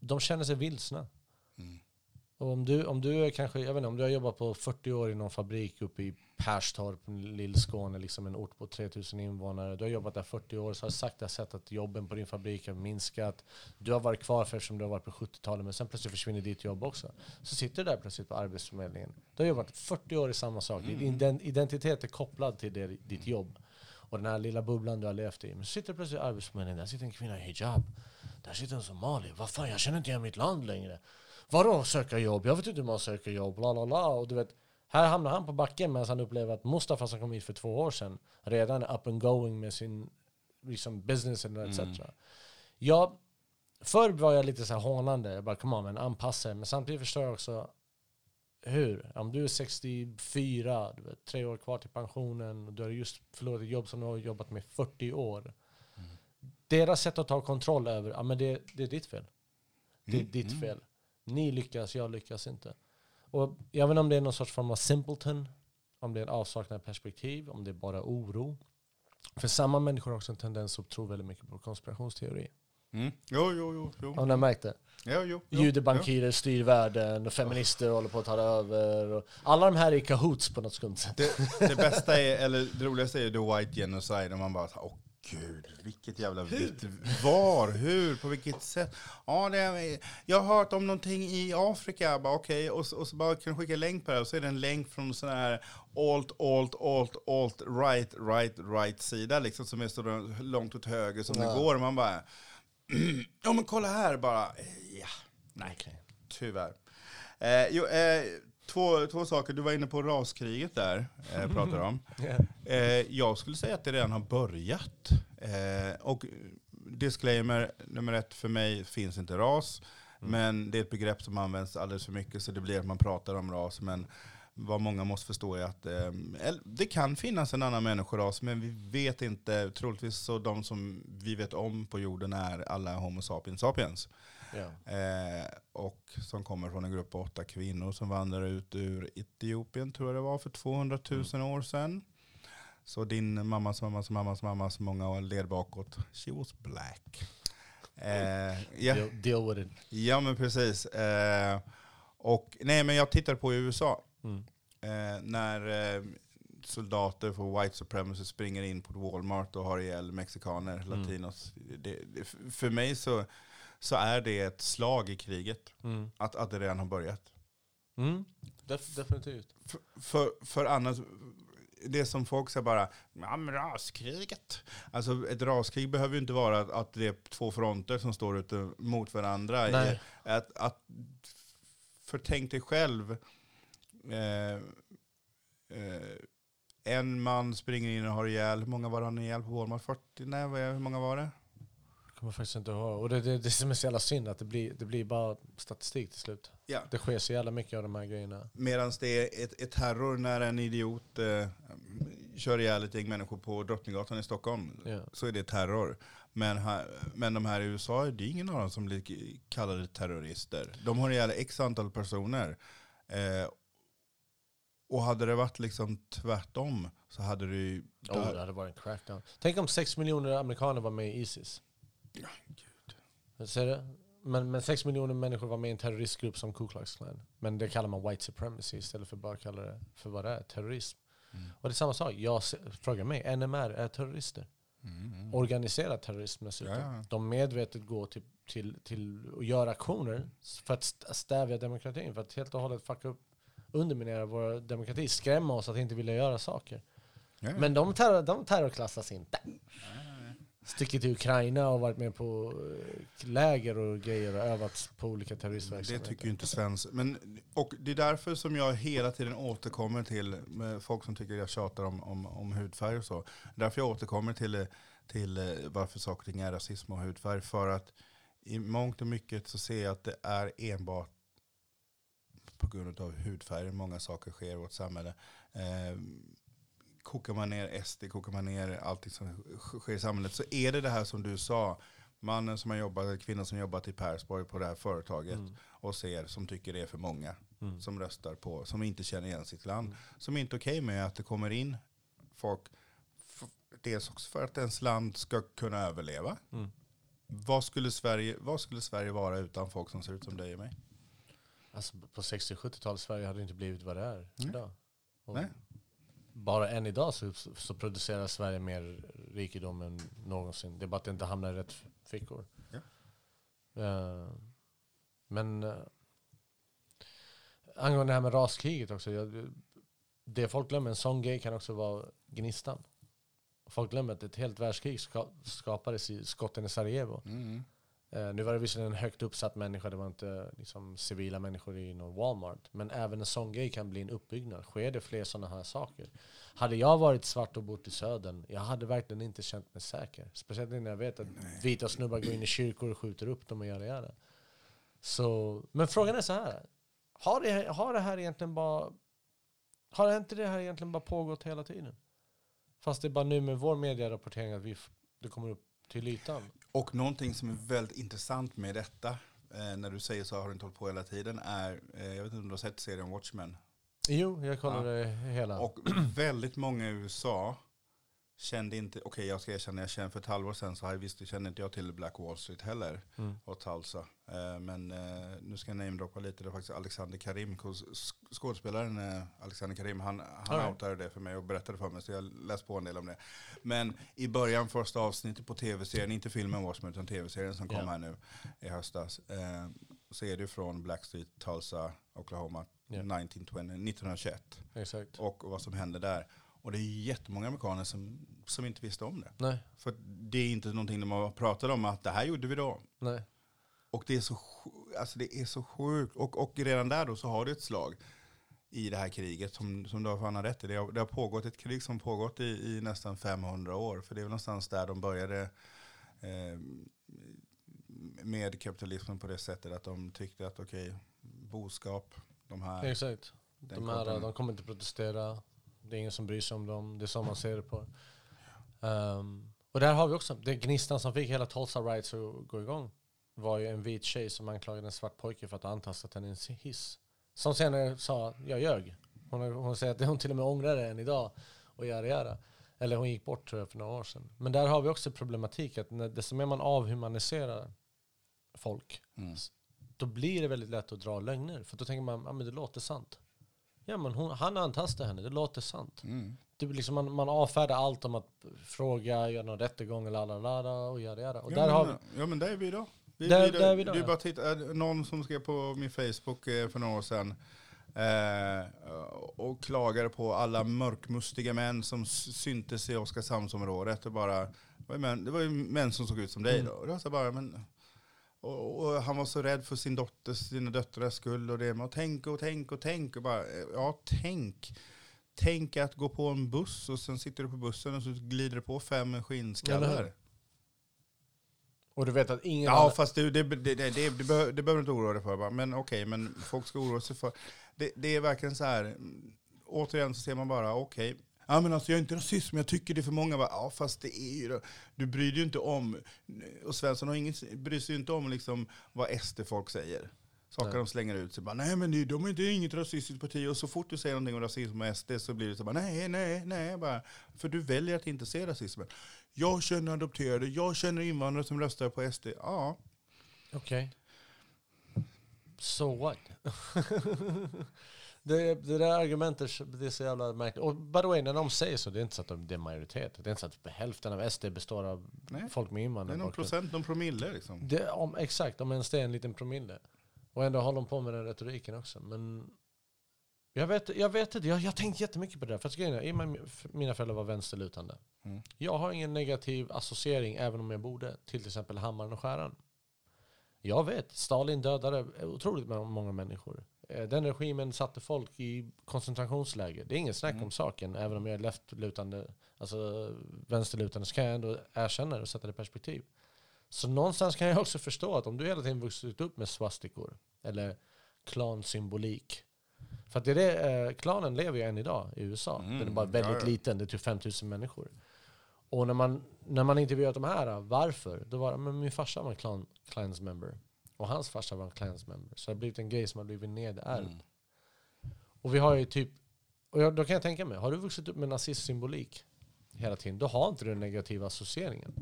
De känner sig vilsna. Mm. Och om du, om du är kanske, jag vet inte, om du har jobbat på 40 år i någon fabrik uppe i Perstorp, Lillskåne, liksom en ort på 3000 invånare. Du har jobbat där 40 år, så har sakta sett att jobben på din fabrik har minskat. Du har varit kvar för eftersom du har varit på 70-talet, men sen plötsligt försvinner ditt jobb också. Så sitter du där plötsligt på Arbetsförmedlingen. Du har jobbat 40 år i samma sak. Din ident- identitet är kopplad till det, ditt jobb. Och den här lilla bubblan du har levt i. Men så sitter du plötsligt i Arbetsförmedlingen, där sitter en kvinna i hijab. Där sitter en somalier. Vad fan, jag känner inte igen mitt land längre. Vadå söka jobb? Jag vet inte hur man söker jobb. Bla, bla, bla. Och du vet, här hamnar han på backen medan han upplever att Mustafa som kom hit för två år sedan redan är up and going med sin liksom, business etc. Jag, förr var jag lite så här hånande. Jag bara, come on, men anpassa. Men samtidigt förstår jag också hur? Om du är 64, du vet, tre år kvar till pensionen och du har just förlorat ett jobb som du har jobbat med i 40 år. Deras sätt att ta kontroll över, ja men det, det är ditt fel. Det är ditt fel. Ni lyckas, jag lyckas inte. Och jag vet inte om det är någon sorts form av simpleton om det är en avsaknad av perspektiv, om det är bara oro. För samma människor har också en tendens att tro väldigt mycket på konspirationsteori. Mm. Jo, jo, jo. jo. Har ni märkt det? Jo, jo, jo. Judebankirer styr världen och feminister håller på att ta över. Alla de här är i kahoots på något skumt sätt. Det, det bästa är, eller det roligaste är the white genocide, och man bara, åh gud, vilket jävla vitt. Var, hur, på vilket sätt? Ja, det är, jag har hört om någonting i Afrika, bara okej, och, så- och så bara kan du skicka en länk på det, och så är det en länk från sån här alt, alt, alt, alt, right, right, right sida, liksom, som är så långt åt höger som Ja. det går, och man bara, (clears throat) ja men kolla här bara, ja, nej. Okej. Tyvärr. Eh, jo, eh, två, två saker. Du var inne på raskriget där, eh, pratade om. Eh, jag skulle säga att det redan har börjat. Eh, och disclaimer nummer ett för mig finns inte ras. Men det är ett begrepp som används alldeles för mycket så det blir att man pratar om ras. Men vad många måste förstå är att eh, det kan finnas en annan människoras men vi vet inte. Troligtvis så de som vi vet om på jorden är alla Homo sapiens sapiens. Ja. Eh, och som kommer från en grupp på åtta kvinnor som vandrade ut ur Etiopien, tror jag det var, för 200 000 år sedan. Så din mammas mammas mammas mammas många led bakåt, she was black. Eh, ja, Deal, deal with it. ja, men precis. Eh, och, nej, men jag tittade på i USA. Mm. Eh, när eh, soldater för white supremacy springer in på Walmart och har ihjäl mexikaner, Mm. latinos. Det, det, för mig så, så är det ett slag i kriget. Mm. Att, att det redan har börjat. Mm. Def, definitivt. För, för, för annars, det som folk säger bara, ja men raskriget. Alltså ett raskrig behöver ju inte vara att, att det är två fronter som står ute mot varandra. Nej. Att, att, för tänk dig själv, eh, eh, en man springer in och har ihjäl, hur många var han ihjäl på Walmart? 40? Nej, hur många var det? Kommer faktiskt inte ihåg. Och det, det, det som är så jävla synd att det blir, det blir bara statistik till slut. Ja. Det sker så jävla mycket av de här grejerna. Medan det är ett, ett terror när en idiot eh, kör ihjäl ett gäng människor på Drottninggatan i Stockholm. Ja. Så är det terror. Men, här, men de här i USA, det är ingen av dem som blir kallade terrorister. De har ihjäl x antal personer. Eh, och hade det varit liksom tvärtom så hade det ju... Oh, det hade varit en crackdown. Tänk om sex miljoner amerikaner var med i Isis. Ja, gud. Ser du? Men, men sex miljoner människor var med i en terroristgrupp som Ku Klux Klan. Men det kallar man white supremacy istället för bara att kalla det för vad det är, terrorism. Mm. Och det är samma sak. Jag frågar mig, NMR är terrorister. Mm, mm. Organiserad terrorism dessutom. Ja, ja. De medvetet går till, till, till att göra aktioner för att st- stävja demokratin. För att helt och hållet fucka upp, underminera vår demokrati. Skrämma oss att inte vilja göra saker. Ja. Men de, terror, de terrorklassas inte stickit till Ukraina och varit med på eh, läger och grejer och övat på olika terroristverksamheter. Det tycker ju inte Svens. Men, och det är därför som jag hela tiden återkommer till med folk som tycker jag tjatar om, om, om hudfärg och så. Därför jag återkommer till, till eh, varför saker och ting är rasism och hudfärg. För att i mångt och mycket så ser jag att det är enbart på grund av hudfärg många saker sker i vårt samhälle. Ehm, Kokar man ner SD, kokar man ner allting som sker i samhället så är det det här som du sa. Mannen som har jobbat, kvinnan som jobbat i Persborg på det här företaget Mm. och ser som tycker det är för många. Mm. Som röstar på, som inte känner igen sitt land. Mm. Som inte är okej med att det kommer in folk. Dels också för att ens land ska kunna överleva. Mm. Vad skulle, Sverige, vad skulle Sverige vara utan folk som ser ut som dig och mig? Alltså på 60-70-talet Sverige hade inte blivit vad det är idag. Nej. Bara än idag så, så producerar Sverige mer rikedom än någonsin. Det är bara att det inte hamnar i rätt fickor. Ja. Eh, men uh, angående det här med raskriget också. Jag, det folk glömmer, en sån grej kan också vara gnistan. Folk glömmer att ett helt världskrig ska, skapades i skotten i Sarajevo. Mm. Eh, nu var det visserligen en högt uppsatt människa, det var inte liksom, civila människor i någon Walmart. Men även en sån grej kan bli en uppbyggnad. Sker det fler sådana här saker? Hade jag varit svart och bott i södern, jag hade verkligen inte känt mig säker. Speciellt när jag vet att vita snubbar går in i kyrkor och skjuter upp dem och gör det. Så, men frågan är så här. Har det, har det här egentligen bara... Har inte det här egentligen bara pågått hela tiden? Fast det är bara nu med vår medierapportering att vi, det kommer upp till ytan. Och någonting som är väldigt intressant med detta, eh, när du säger så har du inte hållit på hela tiden, är, eh, jag vet inte om du har sett serien Watchmen? Jo, jag kollade hela. Och väldigt många i USA kände inte, okej jag ska erkänna, jag kände för ett halvår sedan så här, visst kände inte jag till Black Wall Street heller Mm. och Tulsa. Eh, men eh, nu ska jag namedroppa lite, det är faktiskt Alexander Karim, skådespelaren eh, Alexander Karim, han, han Alright. outade det för mig och berättade för mig så jag läste på en del om det. Men i början, första avsnittet på tv-serien, inte filmen Watchmen utan tv-serien som kom Ja. här nu i höstas, eh, så är det från Black Street, Tulsa, Oklahoma, Ja. 1920, 1921 Exakt. och vad som hände där. Och det är jättemånga amerikaner som, som inte visste om det. Nej, För det är inte någonting de har pratat om att det här gjorde vi då. nej. Och det är så, alltså det är så sjukt. Och, och redan där då så har du ett slag i det här kriget som, som du har fan rätt i. Det har, det har pågått ett krig som pågått i, i nästan 500 år. För det är väl någonstans där de började eh, med kapitalismen på det sättet att de tyckte att okej, boskap, de här. Exakt. De, här, de kommer inte protestera. Det är ingen som bryr sig om dem. Det är så man ser det på. Ehm, och där har vi också, det gnistan som fick hela Tulsa Rights att gå igång var ju en vit tjej som anklagade en svart pojke för att ha antastat henne i en hiss. Som senare sa, jag ljög. Hon, hon säger att hon till och med ångrar det än idag. Och göra göra. Eller hon gick bort tror jag för några år sedan. Men där har vi också problematik att när, desto mer man avhumaniserar folk Mm. då blir det väldigt lätt att dra lögner. För då tänker man, ja men det låter sant. Ja men hon, han antastade henne, det låter sant. Mm. Blir liksom, man, man avfärdar allt om att fråga, göra någon rättegång eller la la la och göra det. Och ja, där men, har vi, ja men där är vi idag. Vi, Där- vi, där är vi idag, ja. bara titta, någon som skrev på min Facebook eh, för några år sedan eh, och klagade på alla mörkmustiga män som syntes i Oskarshamnsområdet. Och bara, män, det var ju män som såg ut som dig Mm. då. Och var så bara, men, och, och han var så rädd för sin dotters, sina döttrars skull och det med att tänka och tänka och tänka. Och bara, eh, ja, tänk. Tänk att gå på en buss och sen sitter du på bussen och så glider det på fem skinnskallar. och du vet att ingen Ja, annan, fast det, det, det, det, det, det, behöver, du inte oroa dig för. Bara. Men okej, men folk ska oroa sig för... Det, det är verkligen så här, återigen så ser man bara, okej. Ja men alltså jag är inte rasist, men jag tycker det är för många. Bara, ja fast det är ju det. Du bryr dig ju inte om, och Svensson har inget, bryr sig ju inte om liksom vad SD-folk säger. Saker Nej. de slänger ut sig. Bara, nej men det, de är inte inget rasistiskt parti. Och så fort du säger någonting om rasism och SD så blir det så bara, nej, nej, nej. Bara, för du väljer att inte se rasismen. Jag känner adopterade, jag känner invandrare som röstar på SD. Ja, Okej. So what? (laughs) (laughs) det, det där argumentet det är så jävla märkligt. Och by the way, när de säger så, det är inte så att de, det är majoritet. Det är inte så att hälften av SD består av Nej. folk med det är någon procent, någon promille liksom. Det, om, exakt, om ens det är en liten promille. Och ändå håller de på med den retoriken också. Men jag vet, jag vet inte, jag har tänkt jättemycket på det där. För grejen är, att mina föräldrar var vänsterlutande. Mm. Jag har ingen negativ associering, även om jag borde, till till exempel hammaren och skäran. Jag vet, Stalin dödade otroligt många människor. Eh, Den regimen satte folk i koncentrationsläger. Det är ingen snack Mm. om saken, även om jag är leftlutande, alltså vänsterlutande, så kan jag ändå erkänna det och sätta det i perspektiv. Så någonstans kan jag också förstå att om du hela tiden vuxit upp med swastikor, eller klansymbolik. För att det är det, eh, klanen lever ju än idag i USA. Mm, Den är bara väldigt ja, ja. liten, det är typ 5000 människor. Och när man, när man intervjuat de här, varför? Då var det, men min farsa var en clan, clans member. Och hans farsa var en clans member. Så det har blivit en grej som har blivit nedärvd. Mm. Och vi har ju typ, och jag, då kan jag tänka mig, har du vuxit upp med nazistsymbolik hela tiden, då har inte du den negativa associeringen.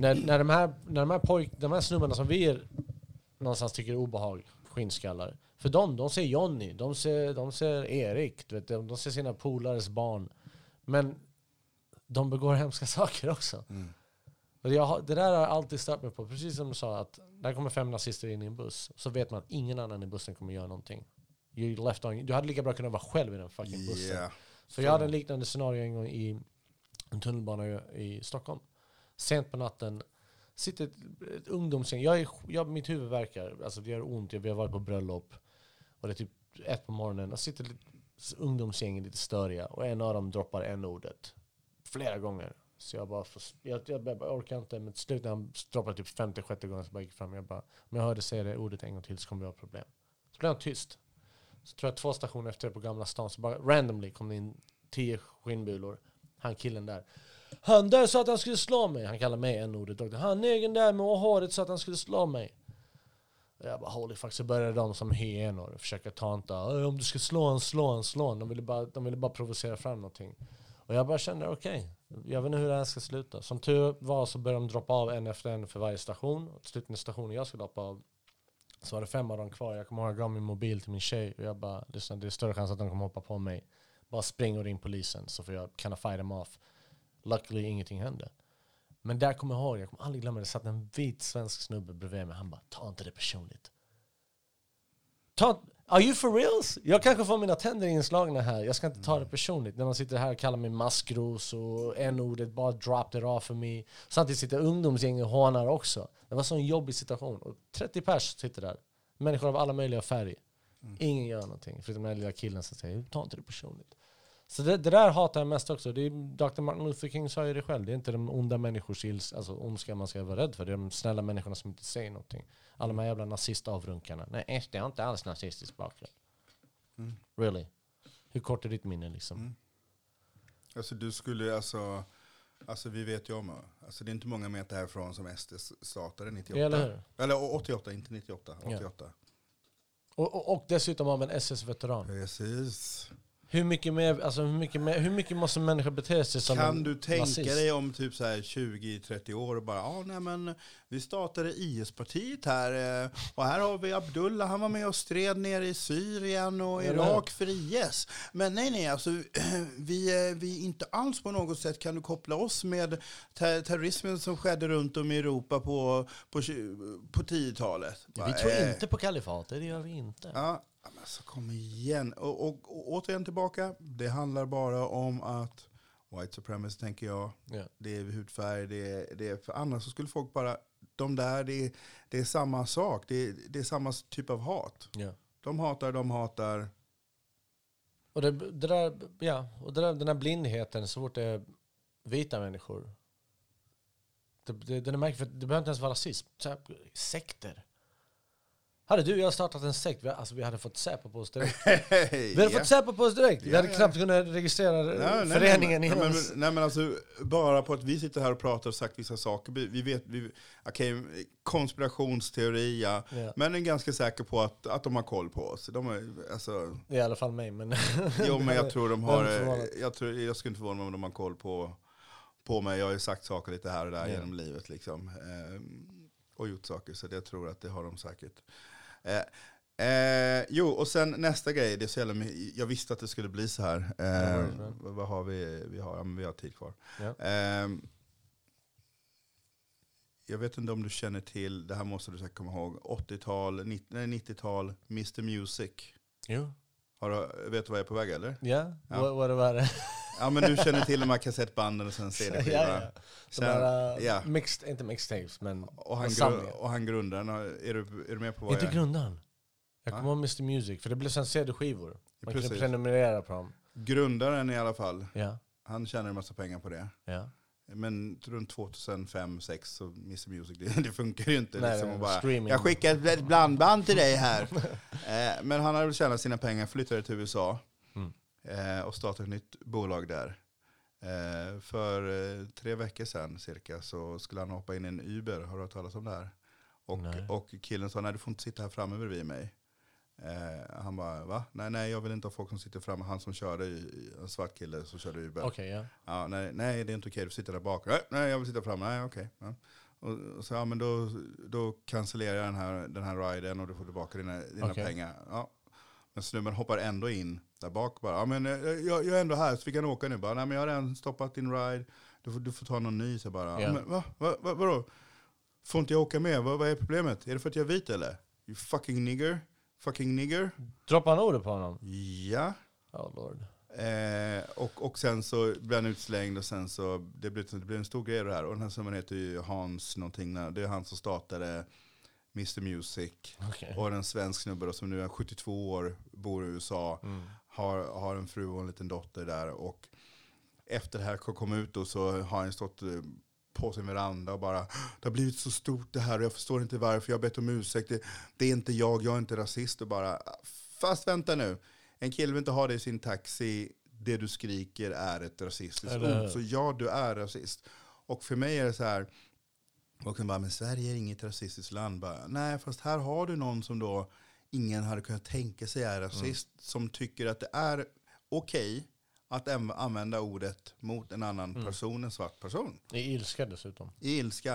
När, när, de här, när de, här pojk, de här snubbarna som vi är, någonstans tycker är obehag, skinnskallar, för dem, de ser Johnny, de ser, de ser Erik, du vet, de, de ser sina polares barn. Men de begår hemska (laughs) saker också. Mm. Jag, det där har jag alltid stört mig på. Precis som du sa, att när kommer fem nazister in i en buss så vet man att ingen annan i bussen kommer göra någonting. You left on, du hade lika bra kunnat vara själv i den fucking bussen. Yeah. För jag hade en liknande scenario en gång i en tunnelbana i Stockholm. Sent på natten, sitter ett, ett ungdomsgäng. Jag är, jag, mitt huvud verkar, alltså det gör ont. Jag, vi har varit på bröllop och det är typ ett på morgonen. Och sitter ett ungdomsgäng lite störiga och en av dem droppar en ordet flera gånger. Så jag bara, får, jag, jag, jag orkar inte. Men till slut när han droppade typ 56 gånger så bara gick jag fram. Jag bara, om jag hörde säga det ordet en gång till så kommer vi ha problem. Så blev han tyst. Så tror jag två stationer efter det på Gamla stan så bara randomly kom det in tio skinnbulor. Han killen där. Han där sa att han skulle slå mig. Han kallar mig en ordet doktor. Han egen där med håret sa att han skulle slå mig. Och jag bara holy fuck, så började de som hyenor försöka tanta. Om du ska slå en, slå en, slå en. De ville bara, de ville bara provocera fram någonting. Och jag bara kände okej, jag vet inte hur det här ska sluta. Som tur var så började de droppa av en efter en för varje station. Och till slut när stationen jag skulle hoppa av så var det fem av dem kvar. Jag kommer ihåg att jag gav min mobil till min tjej och jag bara lyssna det är större chans att de kommer hoppa på mig. Bara spring och ring polisen så får jag kunna fight them off. Luckily ingenting hände. Men där kommer jag ihåg, jag kommer aldrig glömma det, satt en vit svensk snubbe bredvid mig. Han bara, ta inte det personligt. Ta, are you for reals? Jag kanske får mina tänder inslagna här. Jag ska inte ta det personligt. När man sitter här och kallar mig maskros och n-ordet bara drop it off för mig. Samtidigt sitter ungdomsgäng och hånar också. Det var så en jobbig situation. Och 30 pers sitter där. Människor av alla möjliga färger. Ingen gör någonting. Förutom den här lilla killen som säger, ta inte det personligt. Så det, det där hatar jag mest också. Det är, Dr. Martin Luther King sa ju det själv. Det är inte de onda människors ils, alltså ondska man ska vara rädd för. Det är de snälla människorna som inte säger någonting. Alla de här jävla nazistavrunkarna. Nej, SD har inte alls nazistisk bakgrund. Mm. Really? Hur kort är ditt minne liksom? Mm. Alltså du skulle alltså, alltså vi vet ju om, alltså det är inte många meter härifrån som SD startade 98. Eller hur? Eller 88, inte 98, Ja. 88. Och, och, och dessutom av en SS-veteran. Precis. Hur mycket, mer, alltså hur, mycket mer, hur mycket måste människor bete sig som Kan du tänka nazist? dig om typ så här 20-30 år och bara, ja nej men vi startade IS-partiet här eh, och här har vi Abdullah, han var med och stred nere i Syrien och Irak för IS. Men nej nej, alltså (clears throat) vi, eh, vi inte alls på något sätt kan du koppla oss med ter terrorismen som skedde runt om i Europa på, på, på 10-talet. Vi tror eh, inte på kalifatet, det gör vi inte. Ja, men alltså kom igen. Och, och, och återigen tillbaka, det handlar bara om att white supremacy tänker jag, Ja. det är hudfärg, det är, det är, för annars så skulle folk bara, de där, det är, det är samma sak, det är, det är samma typ av hat. Ja. De hatar, de hatar. Och, det, det där, ja, och det där, den här blindheten så fort det är vita människor. Det, det, den är märklig, för det behöver inte ens vara rasism. Så här, sekter. Hade du och jag startat en sekt, vi, alltså, vi hade fått Säpo på oss direkt. (laughs) Vi hade fått Säpo på oss direkt. Vi Ja, hade ja. knappt kunnat registrera Nej, nej, föreningen nej, nej, men, nej men alltså, bara på att vi sitter här och pratar och sagt vissa saker. Vi vi vet, vi, okej, konspirationsteori, ja. Ja. Men är ganska säker på att, att de har koll på oss. De är, alltså, I alla fall mig. Men (laughs) Jo, men jag tror de har, jag, tror, jag skulle inte förvåna mig om de har koll på, på mig. Jag har ju sagt saker lite här och där Ja. genom livet liksom. Ehm, och gjort saker, så jag tror att det har de säkert. Eh, eh, jo, och sen nästa grej, det är så jävla, jag visste att det skulle bli så här. Eh, vad, har vi? Vi har, ja, vi har tid kvar. Ja. Ehm, jag vet inte om du känner till, det här måste du säkert komma ihåg, 80-tal, 90 nej, 90-tal, Mr Music. jo. Har du, vet du vad jag är på väg eller? Ja, Ja. vad, var det? Ja men du känner till de här kassettbanden och sen (laughs) ja, CD-skiva. ja. De Sen- här, uh, ja. mixed, inte mixtapes, men Och han, gru- och han grundaren, är du, är du med på vad Inte jag är? grundaren. Jag kommer ihåg Mr Music, för det blev sen CD-skivor. Man kunde Precis. prenumerera på dem. Grundaren i alla fall, Ja, han tjänar en massa pengar på det. ja. Men runt 2005-2006 så Mr Music, det, (laughs) det funkar ju inte. Nej, liksom, var bara, streaming. jag skickar ett blandband till dig här. (laughs) eh, men han hade väl tjänat sina pengar, flyttade till USA och startade ett nytt bolag där. Eh, för eh, tre veckor sedan cirka så skulle han hoppa in i en Uber, har du hört talas om det här? Och, Nej. och killen sa, nej du får inte sitta här framme bredvid mig. Eh, han bara, va? Nej, nej, jag vill inte ha folk som sitter framme. Han som körde, en svart kille som körde Uber. Okej, ja. Ja, nej, nej, det är inte okej, du sitter där bak. Nej, nej jag vill sitta framme. Nej, okej. Ja. Och, och så, ja, men då, då cancellerar jag den här, den här riden och du får tillbaka dina, dina Okej. pengar. Ja. Men snubben hoppar ändå in där bak bara. Ja, men eh, jag, jag är ändå här, så vi kan åka nu. Bara, nej, men jag har redan stoppat din ride. Du får, du får ta någon ny. Så bara, ja. men, va, va, va, vadå? Får inte jag åka med? Vad, vad är problemet? Är det för att jag är vit eller? You fucking nigger. Fucking nigger. Droppa han ordet på honom? Ja. Oh lord. Eh, och, och sen så blev han utslängd och sen så det blev, det blev en stor grej det här. Och den här snubben heter ju Hans någonting. Det är han som startade Mr Music. Okej. Och en svensk snubbe då, som nu är 72 år, bor i USA. Mm. Har, har en fru och en liten dotter där. Och efter det här kom ut då så har han stått eh, på sin veranda och bara Det har blivit så stort det här och jag förstår inte varför. Jag har bett om ursäkt. Det, det är inte jag, jag är inte rasist. Och bara, fast vänta nu. En kille vill inte ha det i sin taxi. Det du skriker är ett rasistiskt ord. Så ja, du är rasist. Och för mig är det så här. Och sen bara, men Sverige är inget rasistiskt land. Bara, Nej, fast här har du någon som då ingen hade kunnat tänka sig är rasist. Som tycker att det är okej att äm- använda ordet mot en annan person, en svart person. I ilska dessutom. I ilska.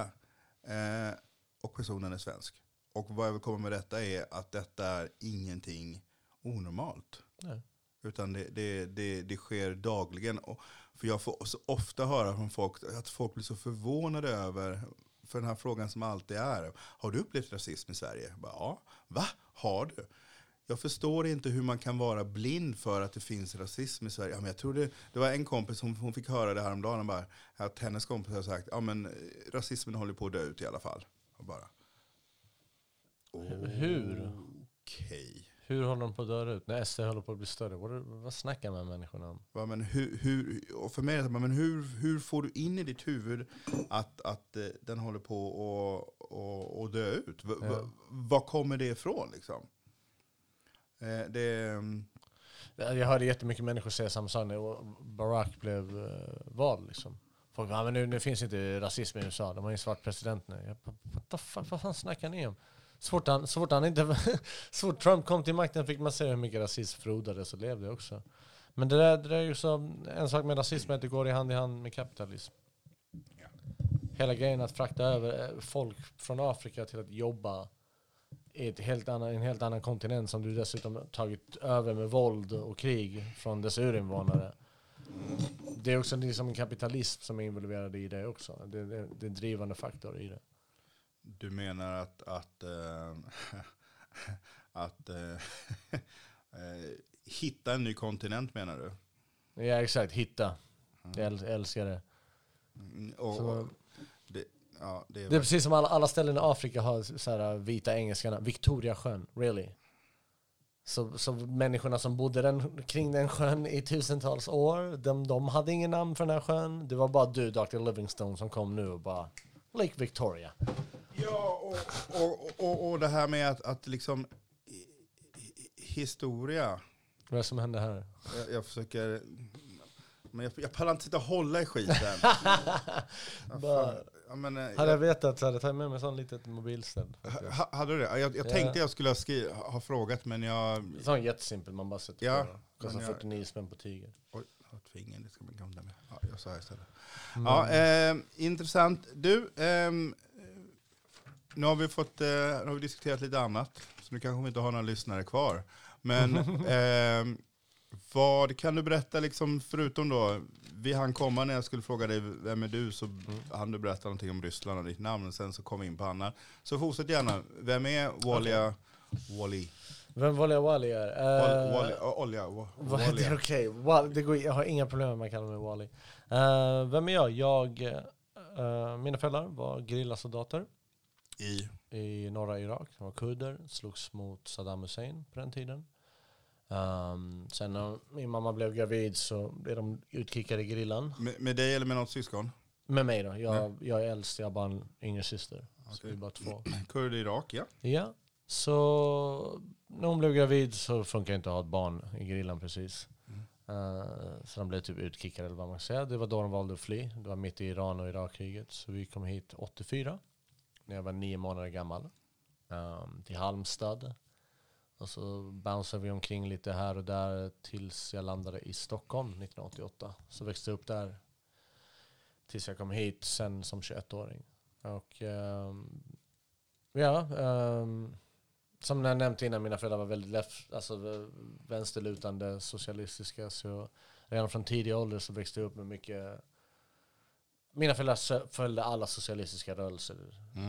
Eh, och personen är svensk. Och vad jag vill komma med detta är att detta är ingenting onormalt. Nej. Utan det, det, det, det sker dagligen. Och för jag får så ofta höra från folk att folk blir så förvånade över, för den här frågan som alltid är, har du upplevt rasism i Sverige? Bara, ja, va? Har du? Jag förstår inte hur man kan vara blind för att det finns rasism i Sverige. Ja, men jag tror det, det var en kompis som hon fick höra det här om dagen bara, att hennes kompis har sagt ja, men rasismen håller på att dö ut i alla fall. Och bara, Hur? Okej. Hur håller de på att dö ut? När SD håller på att bli större? Vad, vad snackar man med människorna om? Va, men hur, hur, och för mig är det men hur, hur får du in i ditt huvud att, att eh, den håller på att och, och dö ut? V, Ja. v, var kommer det ifrån? Liksom? Eh, det, mm, Jag hörde jättemycket människor säga samma sak när Barack blev uh, vald. Liksom. Folk bara, "Ah, men nu, nu finns inte rasism i USA, de har ju en svart president nu. Jag bara, what the fuck, vad fan snackar ni om? Så fort, han, så, fort han inte, (laughs) så fort Trump kom till makten fick man se hur mycket rasism frodades och levde också. Men det där, det där är ju så, en sak med rasism är att det går i hand i hand med kapitalism. Hela grejen att frakta över eh, folk från Afrika till att jobba i ett helt annan, en helt annan kontinent som du dessutom tagit över med våld och krig från dess urinvånare. Det är också liksom en kapitalism som är involverad i det också. Det, det, det är en drivande faktor i det. Du menar att, att, eh, (laughs) att (laughs) eh, hitta en ny kontinent menar du? Ja exakt, hitta. Jag äl- älskar det. Mm, Och, Så- det, ja, det är, Det är precis som alla, alla ställen i Afrika har så här äh, vita engelska. Victoria sjön, really? Så, så människorna som bodde den, kring den sjön i tusentals år, de, de hade ingen namn för den här sjön. Det var bara du, Dr. Livingstone, som kom nu och bara Lake Victoria. Ja, och, och, och, och det här med att, att liksom historia. Vad är det som hände här? Jag, jag försöker, men jag, jag pallar inte sitta och hålla i skiten. (laughs) Ja, Bara-. Ja, men, eh, Hade jag vetat så hade jag tagit med mig sån litet mobilställ. ha, hade du det? Jag, jag Ja. tänkte jag skulle ha, skri, ha frågat men jag... Sån jättesimpel, man bara sätter Ja, på. Kostar men jag- 49 spänn på tyger. Oj, finger, det ska man glömma med. Ja, jag sa istället. Ja, eh, intressant. Du, ehm, nu har vi fått, eh, nu har vi diskuterat lite annat, så nu kanske vi inte har några lyssnare kvar. Men (laughs) ehm, vad kan du berätta, liksom, förutom då, vi hann komma när jag skulle fråga dig, vem är du? Så hann du berätta någonting om Ryssland och ditt namn, och sen så kom vi in på annat. Så fortsätt gärna, vem är Walia? Wally? Vem Wally Wally är? Wall- Eh, Wally? Olja? (laughs) Det? Walia? Okej, går, jag har inga problem med att man kallar mig Wally. Eh, vem är jag? jag eh, mina föräldrar var gerillasoldater I? i norra Irak. De var kurder, slogs mot Saddam Hussein på den tiden. Um, sen när min mamma blev gravid så blev de utkickade i gerillan. Med, med dig eller med något syskon? Med mig då. Jag, jag är äldst, jag har bara en yngre syster. Så Okej. vi är bara två. (clears throat) Kurd i Irak, ja. Ja, så när hon blev gravid så funkar inte att ha ett barn i gerillan precis. Eh, så de blev typ utkickade eller vad man ska säga. Det var då de valde att fly. Det var mitt i Iran och Irakkriget. Så vi kom hit 84, när jag var nio månader gammal. ehm, till Halmstad. Och så bounceade vi omkring lite här och där tills jag landade i Stockholm 1988. Så växte jag upp där tills jag kom hit sen som 21-åring. Och ehm, Ja, ehm, som jag nämnt innan, mina föräldrar var väldigt left, alltså, vänsterlutande, socialistiska. Så redan från tidig ålder så växte jag upp med mycket... Mina föräldrar följde alla socialistiska rörelser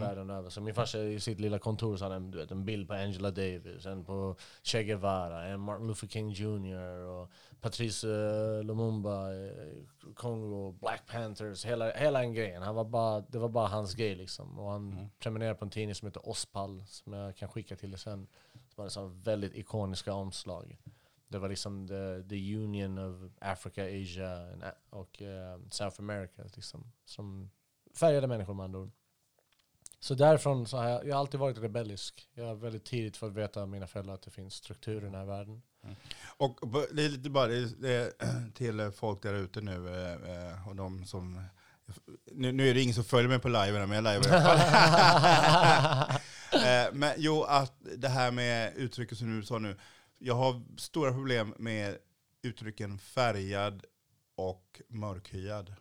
världen över. Så min farsa i sitt lilla kontor så hade han du vet, en bild på Angela Davis, en på Che Guevara, en Martin Luther King Jr. och Patrice eh, Lumumba, eh, Kongo, Black Panthers, hela, hela en grejen. Han var bara, det var bara hans grej liksom. Och han prenumererade på en tidning som heter Ospal, som jag kan skicka till dig sen. Som hade så väldigt ikoniska omslag. Det var liksom the, the union of Africa, Asia och eh, South America liksom. Som färgade människor med andra ord. Så därifrån så har jag, jag har alltid varit rebellisk. Jag har väldigt tidigt fått veta av mina föräldrar att det finns strukturer i den här världen. Och det är lite bara (clears throat) till folk där ute nu eh, eh, och de som Nu, nu är det ingen som följer mig på liven, men jag livar i alla fall. (laughs) (laughs) Men jo, att det här med uttrycket som du sa nu. Jag har stora problem med uttrycken färgad och mörkhyad.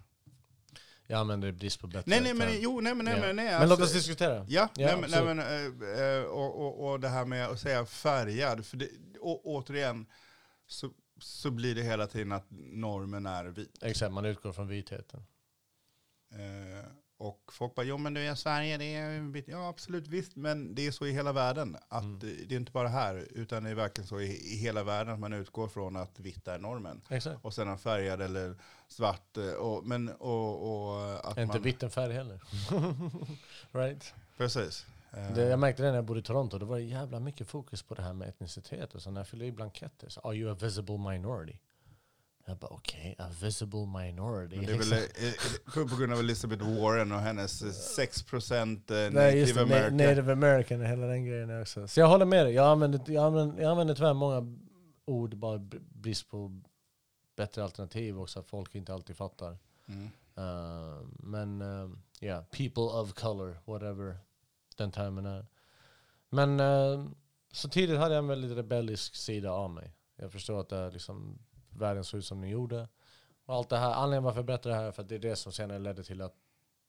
Jag använder brist på bättre Nej, nej, men jo, nej, men nej, men nej. Men alltså- låt oss diskutera. Ja, Ja, nej, nej, men, eh, eh, och, och, och det här med att säga färgad, för det, å, återigen så, så blir det hela tiden att normen är vit. Exakt, man utgår från vitheten. Eh, och folk bara, jo men du är Sverige, det är. Ja absolut, visst, men det är så i hela världen. Att Mm. det, är inte bara här, utan det är verkligen så i, i hela världen att man utgår från att vitt är normen. Exakt. Och sen är färgad eller svart. eh, Och, men, och, och att Är inte man, vitt en färg heller. (laughs) right? Precis. Eh, Det, jag märkte det när jag bodde i Toronto, det var jävla mycket fokus på det här med etnicitet. Och så när jag fyllde i blanketter, så are you a visible minority? Jag bara okej, a visible minority. Men det är väl eh, eh, på grund av Elizabeth Warren och hennes eh, 6% eh, Nej, native American. na- native american och hela den grejen också. Så jag håller med dig. Jag använder, jag använder, jag använder tyvärr många ord bara br- brist på bättre alternativ också, att folk inte alltid fattar. Mm. Uh, men ja, yeah, people of color, whatever den termen är. Men uh, så tidigt hade jag en väldigt rebellisk sida av mig. Jag förstår att det är liksom, världen såg ut som den gjorde. Och allt det här, anledningen varför jag berättar det här är för att det är det som senare ledde till att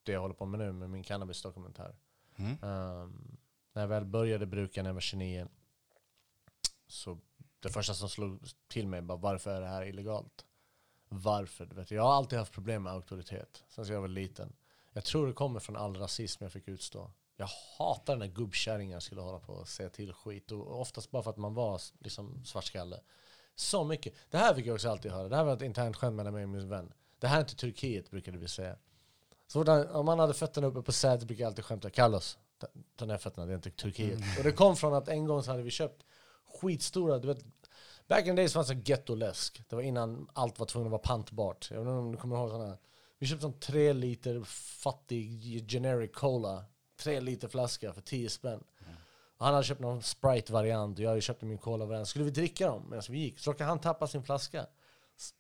det jag håller på med nu med min cannabisdokumentär. Mm. Um, när jag väl började bruka när jag var 29 så det första som slog till mig var varför är det här illegalt? Varför? Du vet, jag har alltid haft problem med auktoritet sen jag var liten. Jag tror det kommer från all rasism jag fick utstå. Jag hatar när gubbkärringar skulle hålla på och säga till skit. Och oftast bara för att man var liksom svartskalle. Så mycket. Det här fick jag också alltid höra. Det här var ett internt skämt mellan mig och min vän. Det här är inte Turkiet brukade vi säga. Så där, om man hade fötterna uppe på sätet brukade jag alltid skämta. Carlos, ta, ner fötterna, det är inte Turkiet. Och det kom från att en gång så hade vi köpt skitstora, du vet, back in the days fanns det gettoläsk. Det var innan allt var tvunget att vara pantbart. Jag vet inte om du kommer ihåg sådana. Vi köpte sån tre liter fattig generic cola. Tre liter flaska för 10 spänn. Han hade köpt någon Sprite-variant och jag hade köpt min cola-variant. Skulle vi dricka dem medan vi gick så råkade han tappa sin flaska.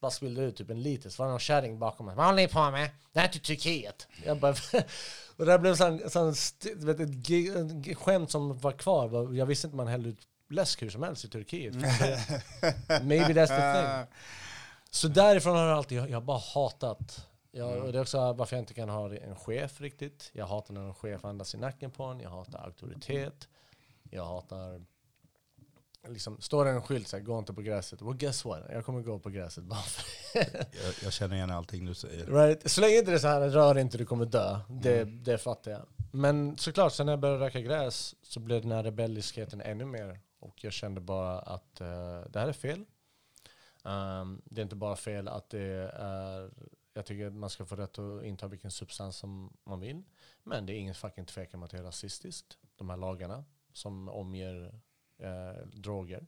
Bara spillde ut typ en liter. Så var det någon kärring bakom mig. Vad håller ni på med? Det här är inte Turkiet. Jag bara, (laughs) och det här blev sån, sån vet, ett skämt som var kvar. var- Jag visste inte man hällde ut läsk hur som helst i Turkiet. (laughs) Maybe that's the thing. Så därifrån har jag alltid, jag har bara hatat. Jag, och det är också varför jag inte kan ha en chef riktigt. Jag hatar när en chef andas i nacken på en. Jag hatar auktoritet. Jag hatar... Liksom, står det en skylt så här, gå inte på gräset. Well guess what? Jag kommer gå på gräset bara för Jag, jag känner igen allting du säger. right? Så länge inte det är så här, rör inte du kommer dö. Det, det fattar jag. Men såklart, sen när jag började röka gräs så blev den här rebelliskheten ännu mer. Och jag kände bara att eh, det här är fel. Um, det är inte bara fel att det är, jag tycker att man ska få rätt att inta vilken substans som man vill. Men det är ingen fucking tvekan om att det är rasistiskt. De här lagarna som omger eh, droger.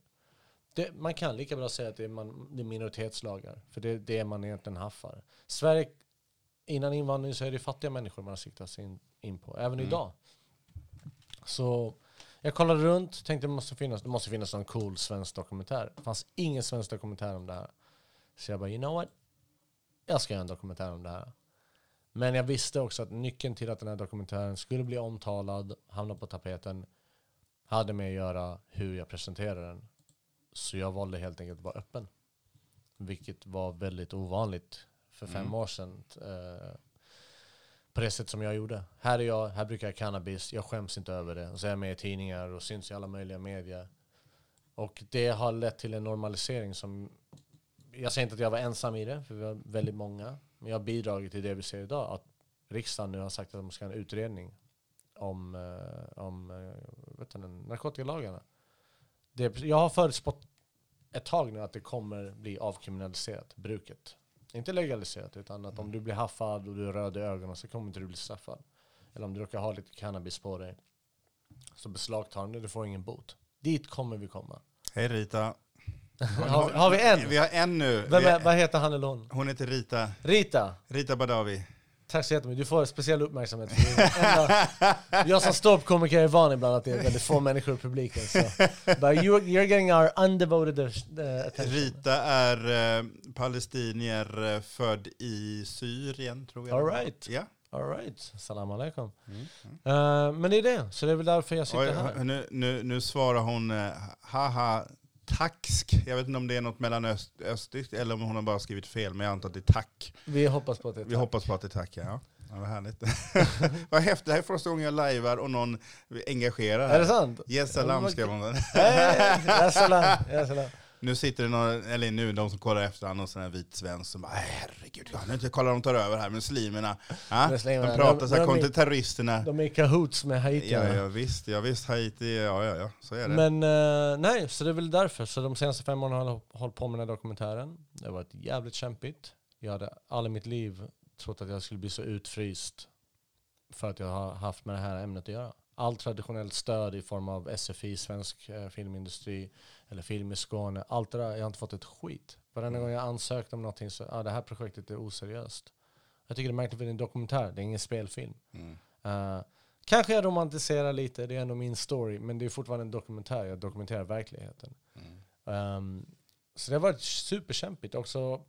Det, man kan lika bra säga att det är, man, det är minoritetslagar. För det är det man egentligen haffar. Sverige, innan invandring så är det fattiga människor man har siktat sig in, in på. Även Mm. idag. Så jag kollade runt, tänkte det måste finnas, det måste finnas någon cool svensk dokumentär. Det fanns ingen svensk dokumentär om det här. Så jag bara, you know what? Jag ska göra en dokumentär om det här. Men jag visste också att nyckeln till att den här dokumentären skulle bli omtalad, hamna på tapeten, hade med att göra hur jag presenterade den. Så jag valde helt enkelt att vara öppen. Vilket var väldigt ovanligt för fem Mm. år sedan. Eh, på det sätt som jag gjorde. Här är jag, här brukar jag cannabis, jag skäms inte över det. Och så är jag med i tidningar och syns i alla möjliga medier. Och det har lett till en normalisering som, jag säger inte att jag var ensam i det, för vi var väldigt många. Men jag har bidragit till det vi ser idag. Att riksdagen nu har sagt att de ska ha en utredning om, eh, om eh, vet du, narkotikalagarna. Det, jag har förutspått ett tag nu att det kommer bli avkriminaliserat, bruket. Inte legaliserat, utan att om du blir haffad och du är röd i ögonen så kommer inte du bli straffad. Eller om du råkar ha lite cannabis på dig så beslagtar det, du får ingen bot. Dit kommer vi komma. Hej Rita. (laughs) har, vi- har vi en? Vi har en nu. Vem är, vad heter han eller hon? hon heter Rita. Rita, Rita Badawi. Tack så jättemycket. Du får speciell uppmärksamhet. Enda- jag som ståuppkomiker är van ibland att det är väldigt få människor i publiken. Så. But you, you're getting our undevoted uh, attention. Rita är eh, palestinier eh, född i Syrien, tror jag. All right. Ja. All right. Salam alaikum. Mm. Eh, men det är det, så det är väl därför jag sitter Oj, här. nu, nu, nu svarar hon eh, haha tacksk. Jag vet inte om det är något mellanöstiskt eller om hon har bara skrivit fel, men jag antar att det är tack. Vi hoppas på att det är Vi tack. hoppas på att det är tack, ja. ja vad härligt. (laughs) (laughs) vad häftigt, det här är första gången jag lajvar och någon engagerar. Är det sant? Yes salam skrev hon. salam. Ja, salam. Nu sitter det någon, eller nu de som kollar efter han, någon sån här vit svensk som bara "Äh, herregud, jag kan inte kolla de tar över här, muslimerna. Ja? Muslimerna, De pratar så här, kom till terroristerna. De är i cahoots med Haiti. Ja, ja visst, ja, visst, Haiti, ja, ja, ja, så är det. Men eh, nej, så det är väl därför. Så de senaste fem åren har jag hållit på med den här dokumentären. Det har varit jävligt kämpigt. Jag hade aldrig i mitt liv trott att jag skulle bli så utfryst för att jag har haft med det här ämnet att göra. Allt traditionellt stöd i form av SFI, svensk eh, filmindustri, eller film i Skåne, allt det där, jag har inte fått ett skit. Varenda gång jag ansökt om någonting så, ja det här projektet är oseriöst. Jag tycker det är märkligt för det är en dokumentär, det är ingen spelfilm. Mm. Eh, kanske jag romantiserar lite, det är ändå min story, men det är fortfarande en dokumentär, jag dokumenterar verkligheten. Mm. Um, så det har varit superkämpigt. Också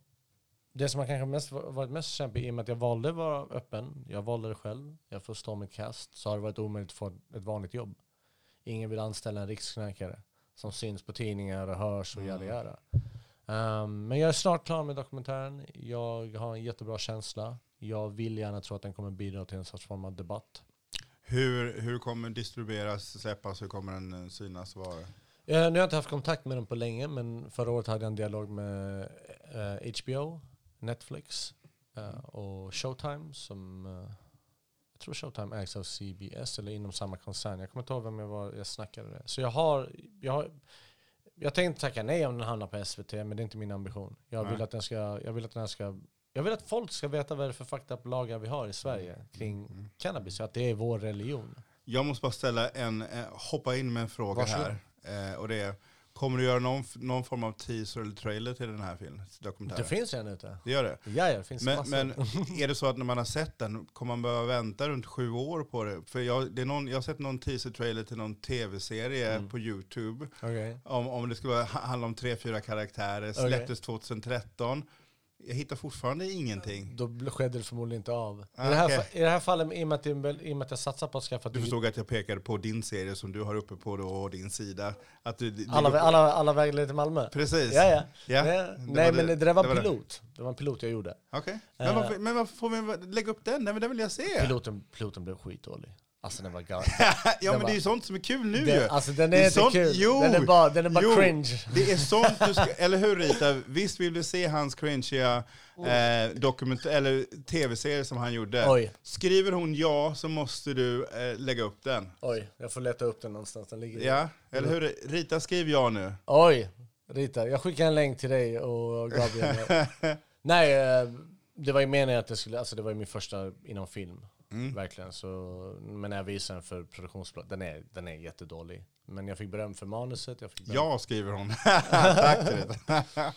det som har kanske mest, varit mest kämpigt i och med att jag valde att vara öppen, jag valde det själv, jag får stå mitt kast, så har det varit omöjligt att få ett vanligt jobb. Ingen vill anställa en riksknarkare som syns på tidningar och hörs och yada yada. Um, men jag är snart klar med dokumentären. Jag har en jättebra känsla. Jag vill gärna tro att den kommer bidra till en sorts form av debatt. Hur, hur kommer den distribueras, släppas, hur kommer den eh, synas? Var? Eh, nu har jag inte haft kontakt med dem på länge, men förra året hade jag en dialog med eh, HBO, Netflix eh, och Showtime som eh, jag tror Showtime ägs av CBS eller inom samma koncern. Jag kommer inte ihåg vem jag var jag snackade det. Så jag har, jag har jag tänkte tacka nej om den hamnar på SVT, men det är inte min ambition. Jag vill Nej. att den ska, jag vill att den ska jag vill att folk ska veta vad det är för fakta lagar vi har i Sverige kring Mm. cannabis, att det är vår religion. Jag måste bara ställa en, eh, hoppa in med en fråga Varsågod. här. Eh, och det är, kommer du göra någon, någon form av teaser eller trailer till den här filmen? Det Dokumentären? finns redan ute. Det gör det? Ja, det finns Men, massor. men är det så att när man har sett den, kommer man behöva vänta runt sju år på det? För jag, det är någon, jag har sett någon teaser-trailer till någon tv-serie Mm. på YouTube. Okej. Om, om det skulle handla om tre, fyra karaktärer, släpptes 2013. Jag hittar fortfarande ingenting. Då skedde det förmodligen inte av. Ah, I, det här, fa- I det här fallet, i och med att, en i och med att jag satsar på att skaffa... Du förstod att jag pekade på din serie som du har uppe på då, din sida. Att du, du, alla, du- alla, alla vägar till Malmö? Precis. Ja, ja. Ja, Nej, nej men det- det, där var det var det. pilot. Det. var en pilot jag gjorde. Okej. Eh. Men, varför, men varför får vi lägga upp den? Den, den vill jag se. Piloten, piloten blev skitdålig. Alltså den var galen. (laughs) ja men var- det är ju sånt som är kul nu ju. Den, alltså den Det är, är inte sånt- kul. jo, den är bara, den är bara jo. cringe. Det är sånt du ska, (laughs) eller hur Rita? Visst vill du se hans cringeiga eh, dokument eller tv-serie som han gjorde? Oj, Skriver hon ja så måste du eh, lägga upp den. oj. Jag får leta upp den någonstans. Den ligger Ja, eller hur? Rita, skriv ja nu. Oj, Rita. Jag skickar en länk till dig och Gabriel. (laughs) Nej, eh, det var ju meningen att det skulle, alltså det var ju min första inom film. Mm. Verkligen. Så, men när jag visade den för produktionsbolag, den är, den är jättedålig. Men jag fick beröm för manuset. Jag fick beröm. Ja, skriver hon. (laughs) Tack Rita.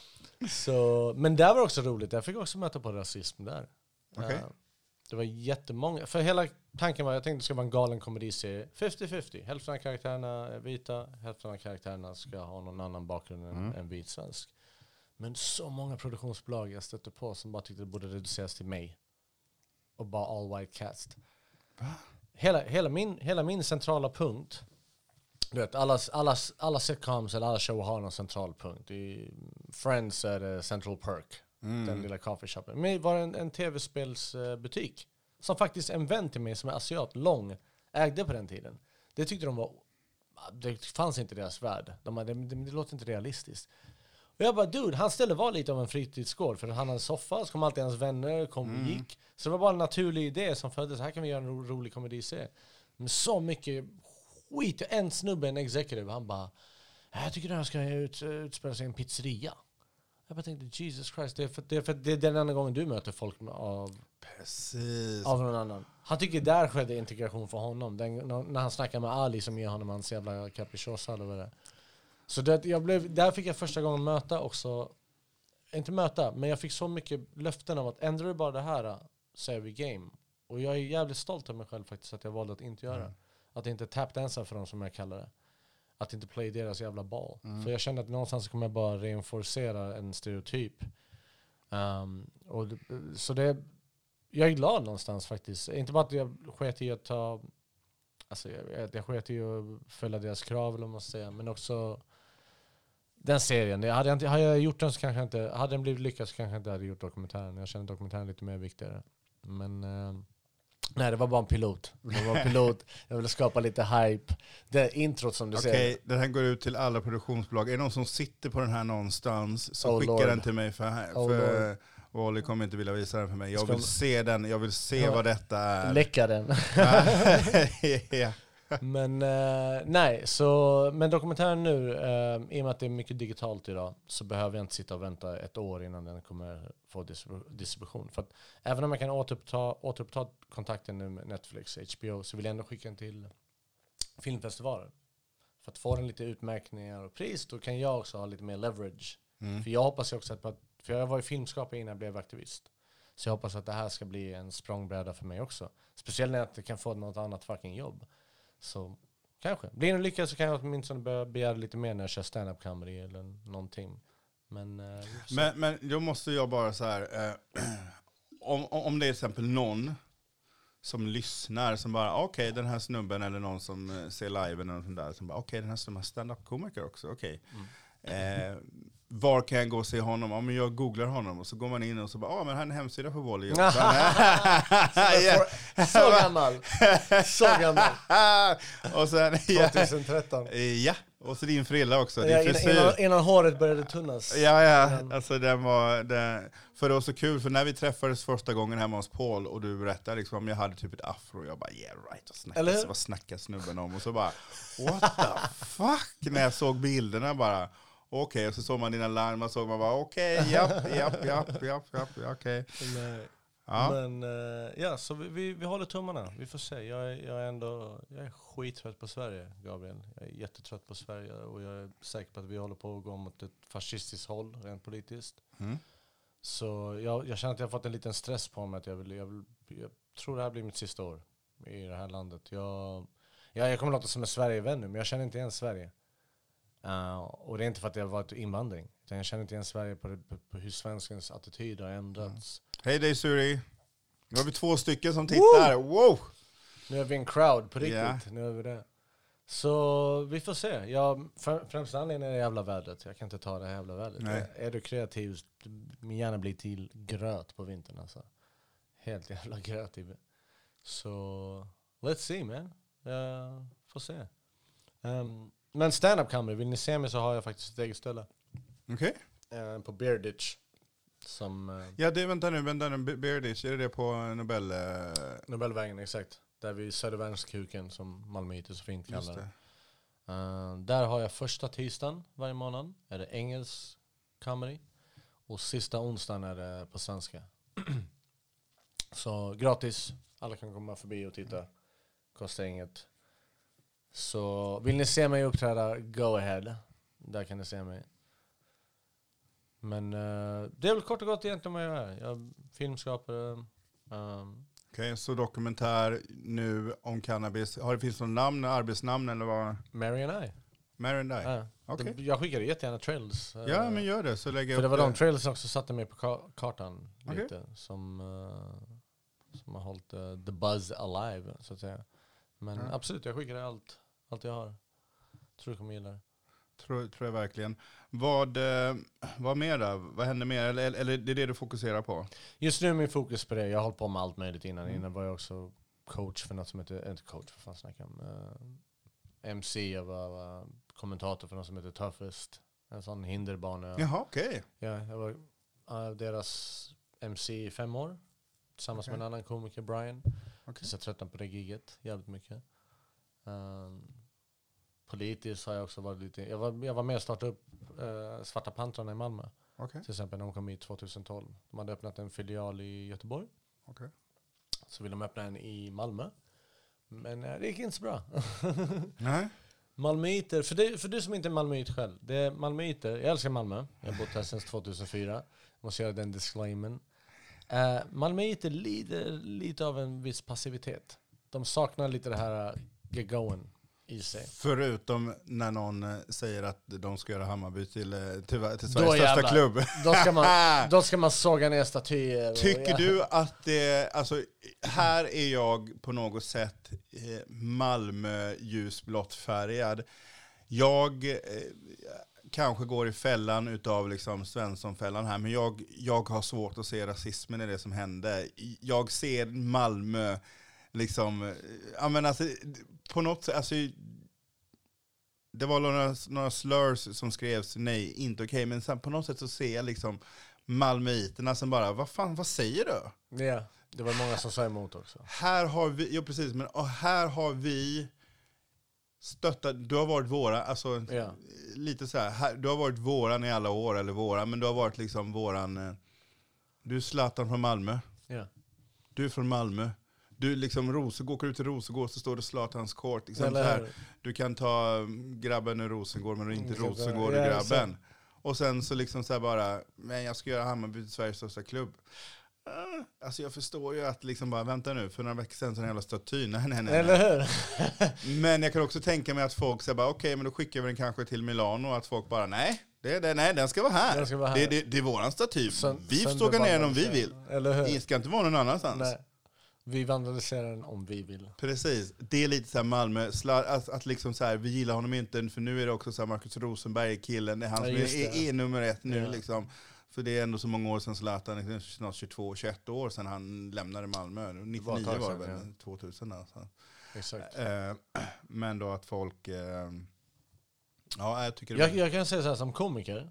Så, men där var det också roligt, jag fick också möta på rasism där. Okej. Eh, det var jättemånga, för hela tanken var, jag tänkte det ska vara en galen komediserie. 50-50, hälften av karaktärerna är vita, hälften av karaktärerna ska ha någon annan bakgrund än Mm. en vit svensk. Men så många produktionsbolag jag stötte på som bara tyckte det borde reduceras till mig. Och bara all white cast. Hela, hela, min, hela min centrala punkt, du vet alla, alla, alla sitcoms eller alla show har någon central punkt. I Friends är det Central Perk, Mm. den lilla coffeeshopen. Men det var en, en tv-spelsbutik som faktiskt en vän till mig som är asiat, lång, ägde på den tiden. Det tyckte de var, det fanns inte i deras värld. De det, det, det låter inte realistiskt. Och jag bara, dude, hans ställe var lite av en fritidsgård för han hade en soffa, så kom alltid hans vänner, kom och Mm. gick. Så det var bara en naturlig idé som föddes, här kan vi göra en ro, rolig komediserie. Men så mycket skit, en snubbe, en executive, han bara, jag tycker den här ska ut, utspela sig i en pizzeria. Jag bara tänkte, Jesus Christ, det är, för, det, är för, det är den enda gången du möter folk av, Precis. av någon annan. Han tycker där skedde integration för honom. Den, när när han snackar med Ali som ger honom hans jävla capricciosa eller vad det är. Så det, jag blev, där fick jag första gången möta också, inte möta, men jag fick så mycket löften om att ändrar du bara det här så är vi game. Och jag är jävligt stolt över mig själv faktiskt att jag valde att inte göra. Mm. Att inte tapdansa för dem som jag kallar det. Att inte play deras jävla ball. Mm. För jag kände att någonstans kommer jag bara reinforcera en stereotyp. Um, och, så det, jag är glad någonstans faktiskt. Inte bara att jag sket i att ta, alltså jag, jag, jag sket i att följa deras krav eller vad man ska säga, men också den serien. Hade, jag inte, hade jag gjort den så kanske jag inte, hade den blivit lyckad så kanske jag inte hade gjort dokumentären. Jag känner dokumentären lite mer viktigare. Men eh, nej, det var bara en pilot. Det var en pilot, jag ville skapa lite hype. Det introt som du Okej, säger. den här går ut till alla produktionsbolag. Är det någon som sitter på den här någonstans så Oh, skicka Lord. den till mig för, här, Oh, för Wally kommer inte vilja visa den för mig. Jag vill se den, jag vill se Ja. vad detta är. Läcka den. ja. (laughs) (laughs) Men eh, nej, så, men dokumentären nu, eh, i och med att det är mycket digitalt idag, så behöver jag inte sitta och vänta ett år innan den kommer få distribu- distribution. För att även om jag kan återuppta, återuppta kontakten nu med Netflix, HBO, så vill jag ändå skicka den till filmfestivaler. För att få den lite utmärkningar och pris, då kan jag också ha lite mer leverage. Mm. För jag hoppas ju också att för jag var ju filmskapare innan jag blev aktivist. Så jag hoppas att det här ska bli en språngbräda för mig också. Speciellt när jag inte kan få något annat fucking jobb. Så kanske. Blir det lyckat så kan jag åtminstone börja begära lite mer när jag kör stand-up comedy eller någonting. Men, eh. Men, men då måste jag bara så här, eh, (clears throat) om, om det är till exempel någon som lyssnar som bara, okej den här snubben eller någon som eh, ser live eller något sånt där, som bara, okej den här snubben är stand-up-komiker också, okej. Eh, var kan jag gå och se honom? Ja, men jag googlar honom och så går man in och så bara, (laughs) ja men här är en hemsida Wally. Och så-. Så gammal! Så gammal! (laughs) och sen, (laughs) ja, 2013. ja, och så din frilla också, din Ja, innan, frisyr. innan, innan håret började tunnas. Ja, ja. Alltså den var, den, för det var så kul, för när vi träffades första gången hemma hos Paul och du berättade liksom om jag hade typ ett afro, och jag bara yeah right, snackar, hur? vad snackar snubben om? Och så bara what the fuck? När jag såg bilderna bara, okej, och så såg man dina larm, och såg man bara okej, japp, japp, japp, japp, japp, ja, okej. Nej. Ja. Men eh, ja, så vi, vi, vi håller tummarna. Vi får se. Jag är, jag är ändå jag är skittrött på Sverige, Gabriel. Jag är jättetrött på Sverige och jag är säker på att vi håller på att gå mot ett fascistiskt håll, rent politiskt. Mm. Så jag, jag känner att jag har fått en liten stress på mig. Att jag, vill, jag, vill, jag tror det här blir mitt sista år i det här landet. Jag, ja, jag kommer låta som en Sverigevän nu, men jag känner inte igen Sverige. Uh, och det är inte för att det har varit invandring. Utan jag känner inte igen Sverige på, på, på hur svenskens attityd har ändrats. Hej dig Suri. Nu har vi två stycken som tittar, wow! Nu är vi en crowd på riktigt. Ja. Nu är vi det. Så vi får se. Jag, främsta anledningen är det jävla vädret. Jag kan inte ta det här jävla vädret. Nej. Är du kreativ, min hjärna blir till gröt på vintern alltså. Helt jävla gröt. Så let's see man. Jag får se. Um, men stand-up comedy, vill ni se mig så har jag faktiskt ett eget ställe. Okej. eh, på Bear Ditch. Som eh, Ja, det, vänta nu, vänta nu, Be- Bearditch, är det det på Nobel? eh, Nobelvägen, exakt. Där vid Södervärnskuken som malmöiter så fint Just kallar det. det. Eh, där har jag första tisdagen varje månad. Är det engelsk comedy. Och sista onsdagen är det på svenska. (clears throat) så gratis. Alla kan komma förbi och titta. Kostar inget. Så vill ni se mig uppträda, go ahead. Där kan ni se mig. Men eh, det är väl kort och gott egentligen vad jag är. Jag är filmskapare. ehm, Okej, så dokumentär nu om cannabis. Har det finns något namn, arbetsnamn eller vad? Mary and I. Mary and I? Ja. De- Jag skickade jättegärna trails. eh, Ja, men gör det så lägger jag För det var de trailers som också satte mig på ka- kartan Okej. lite. Som, eh, som har hållit eh, the buzz alive, så att säga. Men Ja. absolut, jag skickar allt, allt jag har. Tror du kommer gilla det. Tror, tror jag verkligen. Vad, eh, vad mer då? Vad händer mer? Eller, eller, det är det du fokuserar på? Just nu är min fokus på det. Jag har hållit på med allt möjligt innan. Mm. Innan var jag också coach för något som heter, inte coach, för fan snackar jag om? Eh, MC, jag var, var kommentator för något som heter Toughest. En sån hinderbana. Jaha, okej. Ja, jag var uh, deras MC i fem år. Tillsammans Okej. med en annan komiker, Brian. Okej. Så jag tröttnade på det giget jävligt mycket. Um, politiskt har jag också varit lite... Jag var, jag var med och startade upp uh, Svarta Pantrarna i Malmö. Okej. Till exempel när de kom hit 2012. De hade öppnat en filial i Göteborg. okej. Så ville de öppna en i Malmö. Men eh, det gick inte så bra. (laughs) Nej. Malmöiter, för, det, för du som inte är malmöit själv. Det är malmöiter, jag älskar Malmö. Jag har bott här sedan 2004. Jag måste göra den disclaimen. Uh, Malmöiter lider lite av en viss passivitet. De saknar lite det här uh, get going i sig. Förutom när någon eh, säger att de ska göra Hammarby till, eh, till, till Sveriges Då största jävlar. klubb. Då ska man, (laughs) då ska man såga ner statyer. och- Tycker ja. du att det, alltså här är jag på något sätt eh, Malmö ljusblått färgad. Jag eh, kanske går i fällan utav liksom Svenssonfällan här, men jag, jag har svårt att se rasismen i det som hände. Jag ser Malmö liksom, eh, ja men alltså på något sätt, alltså det var några, några slurs som skrevs, nej, inte okej, men sen på något sätt så ser jag liksom Malmöiterna som bara, vad fan, vad säger du? Ja, det var många som sa emot också. Här har vi, ja precis, men och här har vi stöttat, du har varit våra, alltså Ja. lite så här, här, du har varit våran i alla år, eller våra, men du har varit liksom våran, eh, du är Zlatan från Malmö, Ja. du är från Malmö. Du liksom Rosengård, åker ut till Rosengård så står det Zlatans kort. Liksom, så här, du kan ta mm, grabben ur Rosengård men inte Mm, Rosengård ur grabben. Och sen så liksom så här bara, men jag ska göra Hammarby till Sveriges största klubb. Ah, Alltså jag förstår ju att liksom bara, vänta nu, för några veckor sedan så en jävla staty. (laughs) Nej, nej, nej. nej. Eller hur? (laughs) Men jag kan också tänka mig att folk säger bara, okej men då skickar vi den kanske till Milano. Att folk bara, nej, det, det, nej den ska vara här. Ska vara här. Det, det, det är våran staty. Sön- vi får såga ner den om vi vill. Eller hur? Det ska inte vara någon annanstans. Nej. Vi vandaliserar den om vi vill. Precis, det är lite så här Malmö, slar, att, att liksom så här, vi gillar honom inte, för nu är det också så här Marcus Rosenberg är killen, det är han Ja, som just är, är nummer ett nu Ja. liksom. För det är ändå så många år sedan Zlatan, är snart 22, 21 år sedan han lämnade Malmö. 99 var var, det väl, 2000 alltså. Exakt. Eh, (clears throat) men då att folk, eh, ja jag tycker Jag, jag kan säga så här som komiker.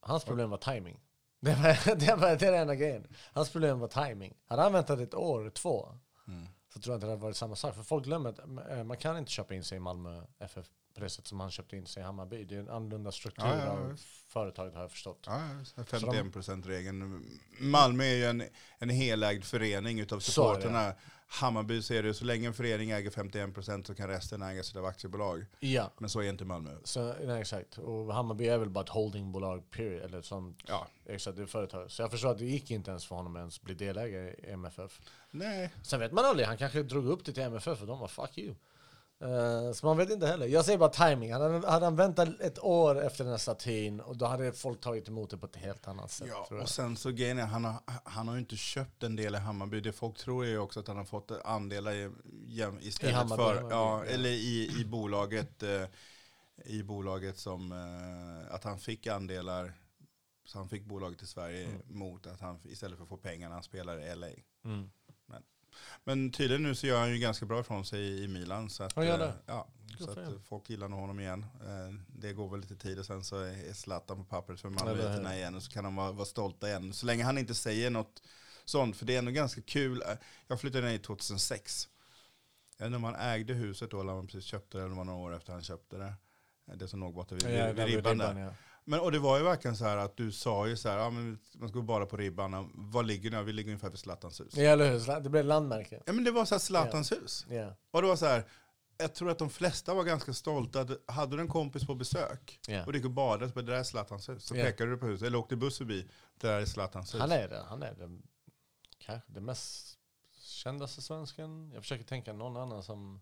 Hans problem var timing. Det var, (laughs) det var det är den enda grejen. Hans problem var timing. Hade han väntat ett år, två, Mm. så tror jag inte det hade varit samma sak. För folk glömmer att eh, man kan inte köpa in sig i Malmö FF på det sätt som han köpte in sig i Hammarby. Det är en annorlunda struktur Ja, ja, av företaget har jag förstått. Ja, ja, 51%-regeln. Malmö är ju en, en helägd förening utav Så är supporterna. Hammarby ser det, så länge en förening äger 51% så kan resten ägas av aktiebolag. Ja, Men så är inte Malmö. så, nej, exakt. Och Hammarby är väl bara ett holdingbolag, period. Eller som, Ja. exakt, det är företag. Så jag förstår att det gick inte ens för honom ens bli delägare i MFF. Nej, Sen vet man aldrig, han kanske drog upp det till MFF och de var fuck you. Eh, så man vet inte heller. Jag säger bara timing. Hade, hade han väntat ett år efter den här statyn och då hade folk tagit emot det på ett helt annat sätt. ja, och sen så grejen är, han har, han har ju inte köpt en del i Hammarby. Det folk tror är ju också att han har fått andelar i, istället Hammarby, för, Hammarby, ja, ja. eller i, i bolaget, eh, i bolaget som, eh, att han fick andelar, så han fick bolaget i Sverige Mm. mot att han istället för att få pengar när han spelar i LA. Mm. Men tydligen nu så gör han ju ganska bra ifrån sig i, i Milan. Så att, Han gör det? eh, ja, Good så att folk gillar nog honom igen. Eh, Det går väl lite tid och sen så är Zlatan på pappret för Malmöiterna igen. Och så kan de vara, vara stolta igen. Så länge han inte säger något sånt. För det är ändå ganska kul. Eh, Jag flyttade ner 2006. Jag vet inte om han ägde huset då eller om han precis köpte det. Eller om det var några år efter han köpte det. Det som låg borta vid, Ja, vid ribban där. ribban, ja. Men, och det var ju verkligen så här att du sa ju så här, ja, men man ska bara på ribban. Var ligger? Ja, Vi ligger ungefär vid Zlatans hus. Ja, eller hur? Det blev landmärke. Ja men det var så här Zlatans hus. Ja. Och det var så här, jag tror att de flesta var ganska stolta. att Hade du en kompis på besök Ja. och du gick och badade, så det där är Zlatans hus. Så Ja. pekade du på huset, eller åkte buss förbi, det där är Zlatans hus. Han är det. Han är det. Kanske det mest kändaste svensken. Jag försöker tänka någon annan som...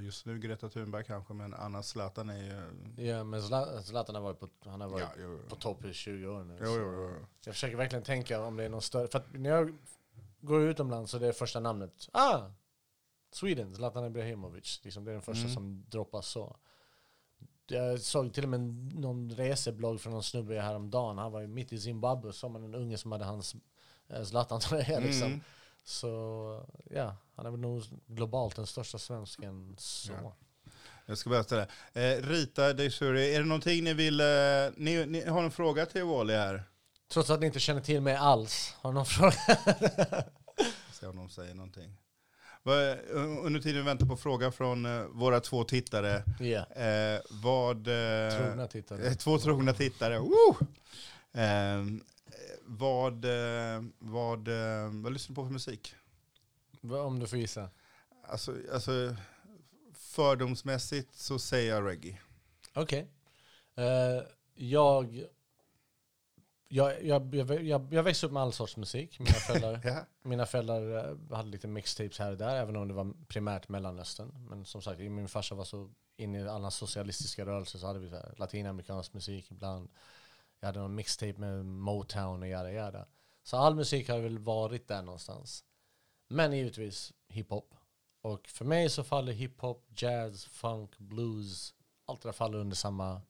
Just nu Greta Thunberg kanske, men annars Zlatan är ju... Ja, men Zla- Zlatan har varit på, han har varit Ja, jo, på jo. topp i 20 år nu. Jo, jo, jo. Jag försöker verkligen tänka om det är någon större... För att när jag går utomlands så det är första namnet. Ah! Sweden, Zlatan Ibrahimovic. Liksom det är den första Mm. som droppas så. Jag såg till och med någon reseblogg från någon snubbe häromdagen. Han var ju mitt i Zimbabwe. Så man en unge som hade hans eh, Zlatan-tröja liksom. Mm. Så ja, han är väl nog globalt den största svensken så. Ja. Jag ska bara ställa. Eh, Rita Deisuri, är det någonting ni vill... Eh, ni, ni har en fråga till Wally här? Trots att ni inte känner till mig alls. Har någon fråga? (laughs) Se om de säger någonting. Eh, Under tiden vi väntar på fråga från eh, våra två tittare. Ja, Eh, vad... Eh, trogna tittare. Eh, Två trogna tittare. Woo! Vad, eh, vad, eh, vad lyssnar du på för musik? Om du får gissa. Alltså, alltså, fördomsmässigt så säger jag reggae. Okej. Eh, jag jag, jag, jag, jag, jag växte upp med all sorts musik. Mina föräldrar, (laughs) Ja. mina föräldrar hade lite mixtapes här och där, även om det var primärt Mellanöstern. Men som sagt, min farsa var så inne i alla socialistiska rörelser så hade vi så latinamerikansk musik ibland. Jag hade någon mixtape med Motown och yada yada. Så all musik har väl varit där någonstans. Men givetvis hiphop. Och för mig så faller hiphop, jazz, funk, blues, allt det där faller under samma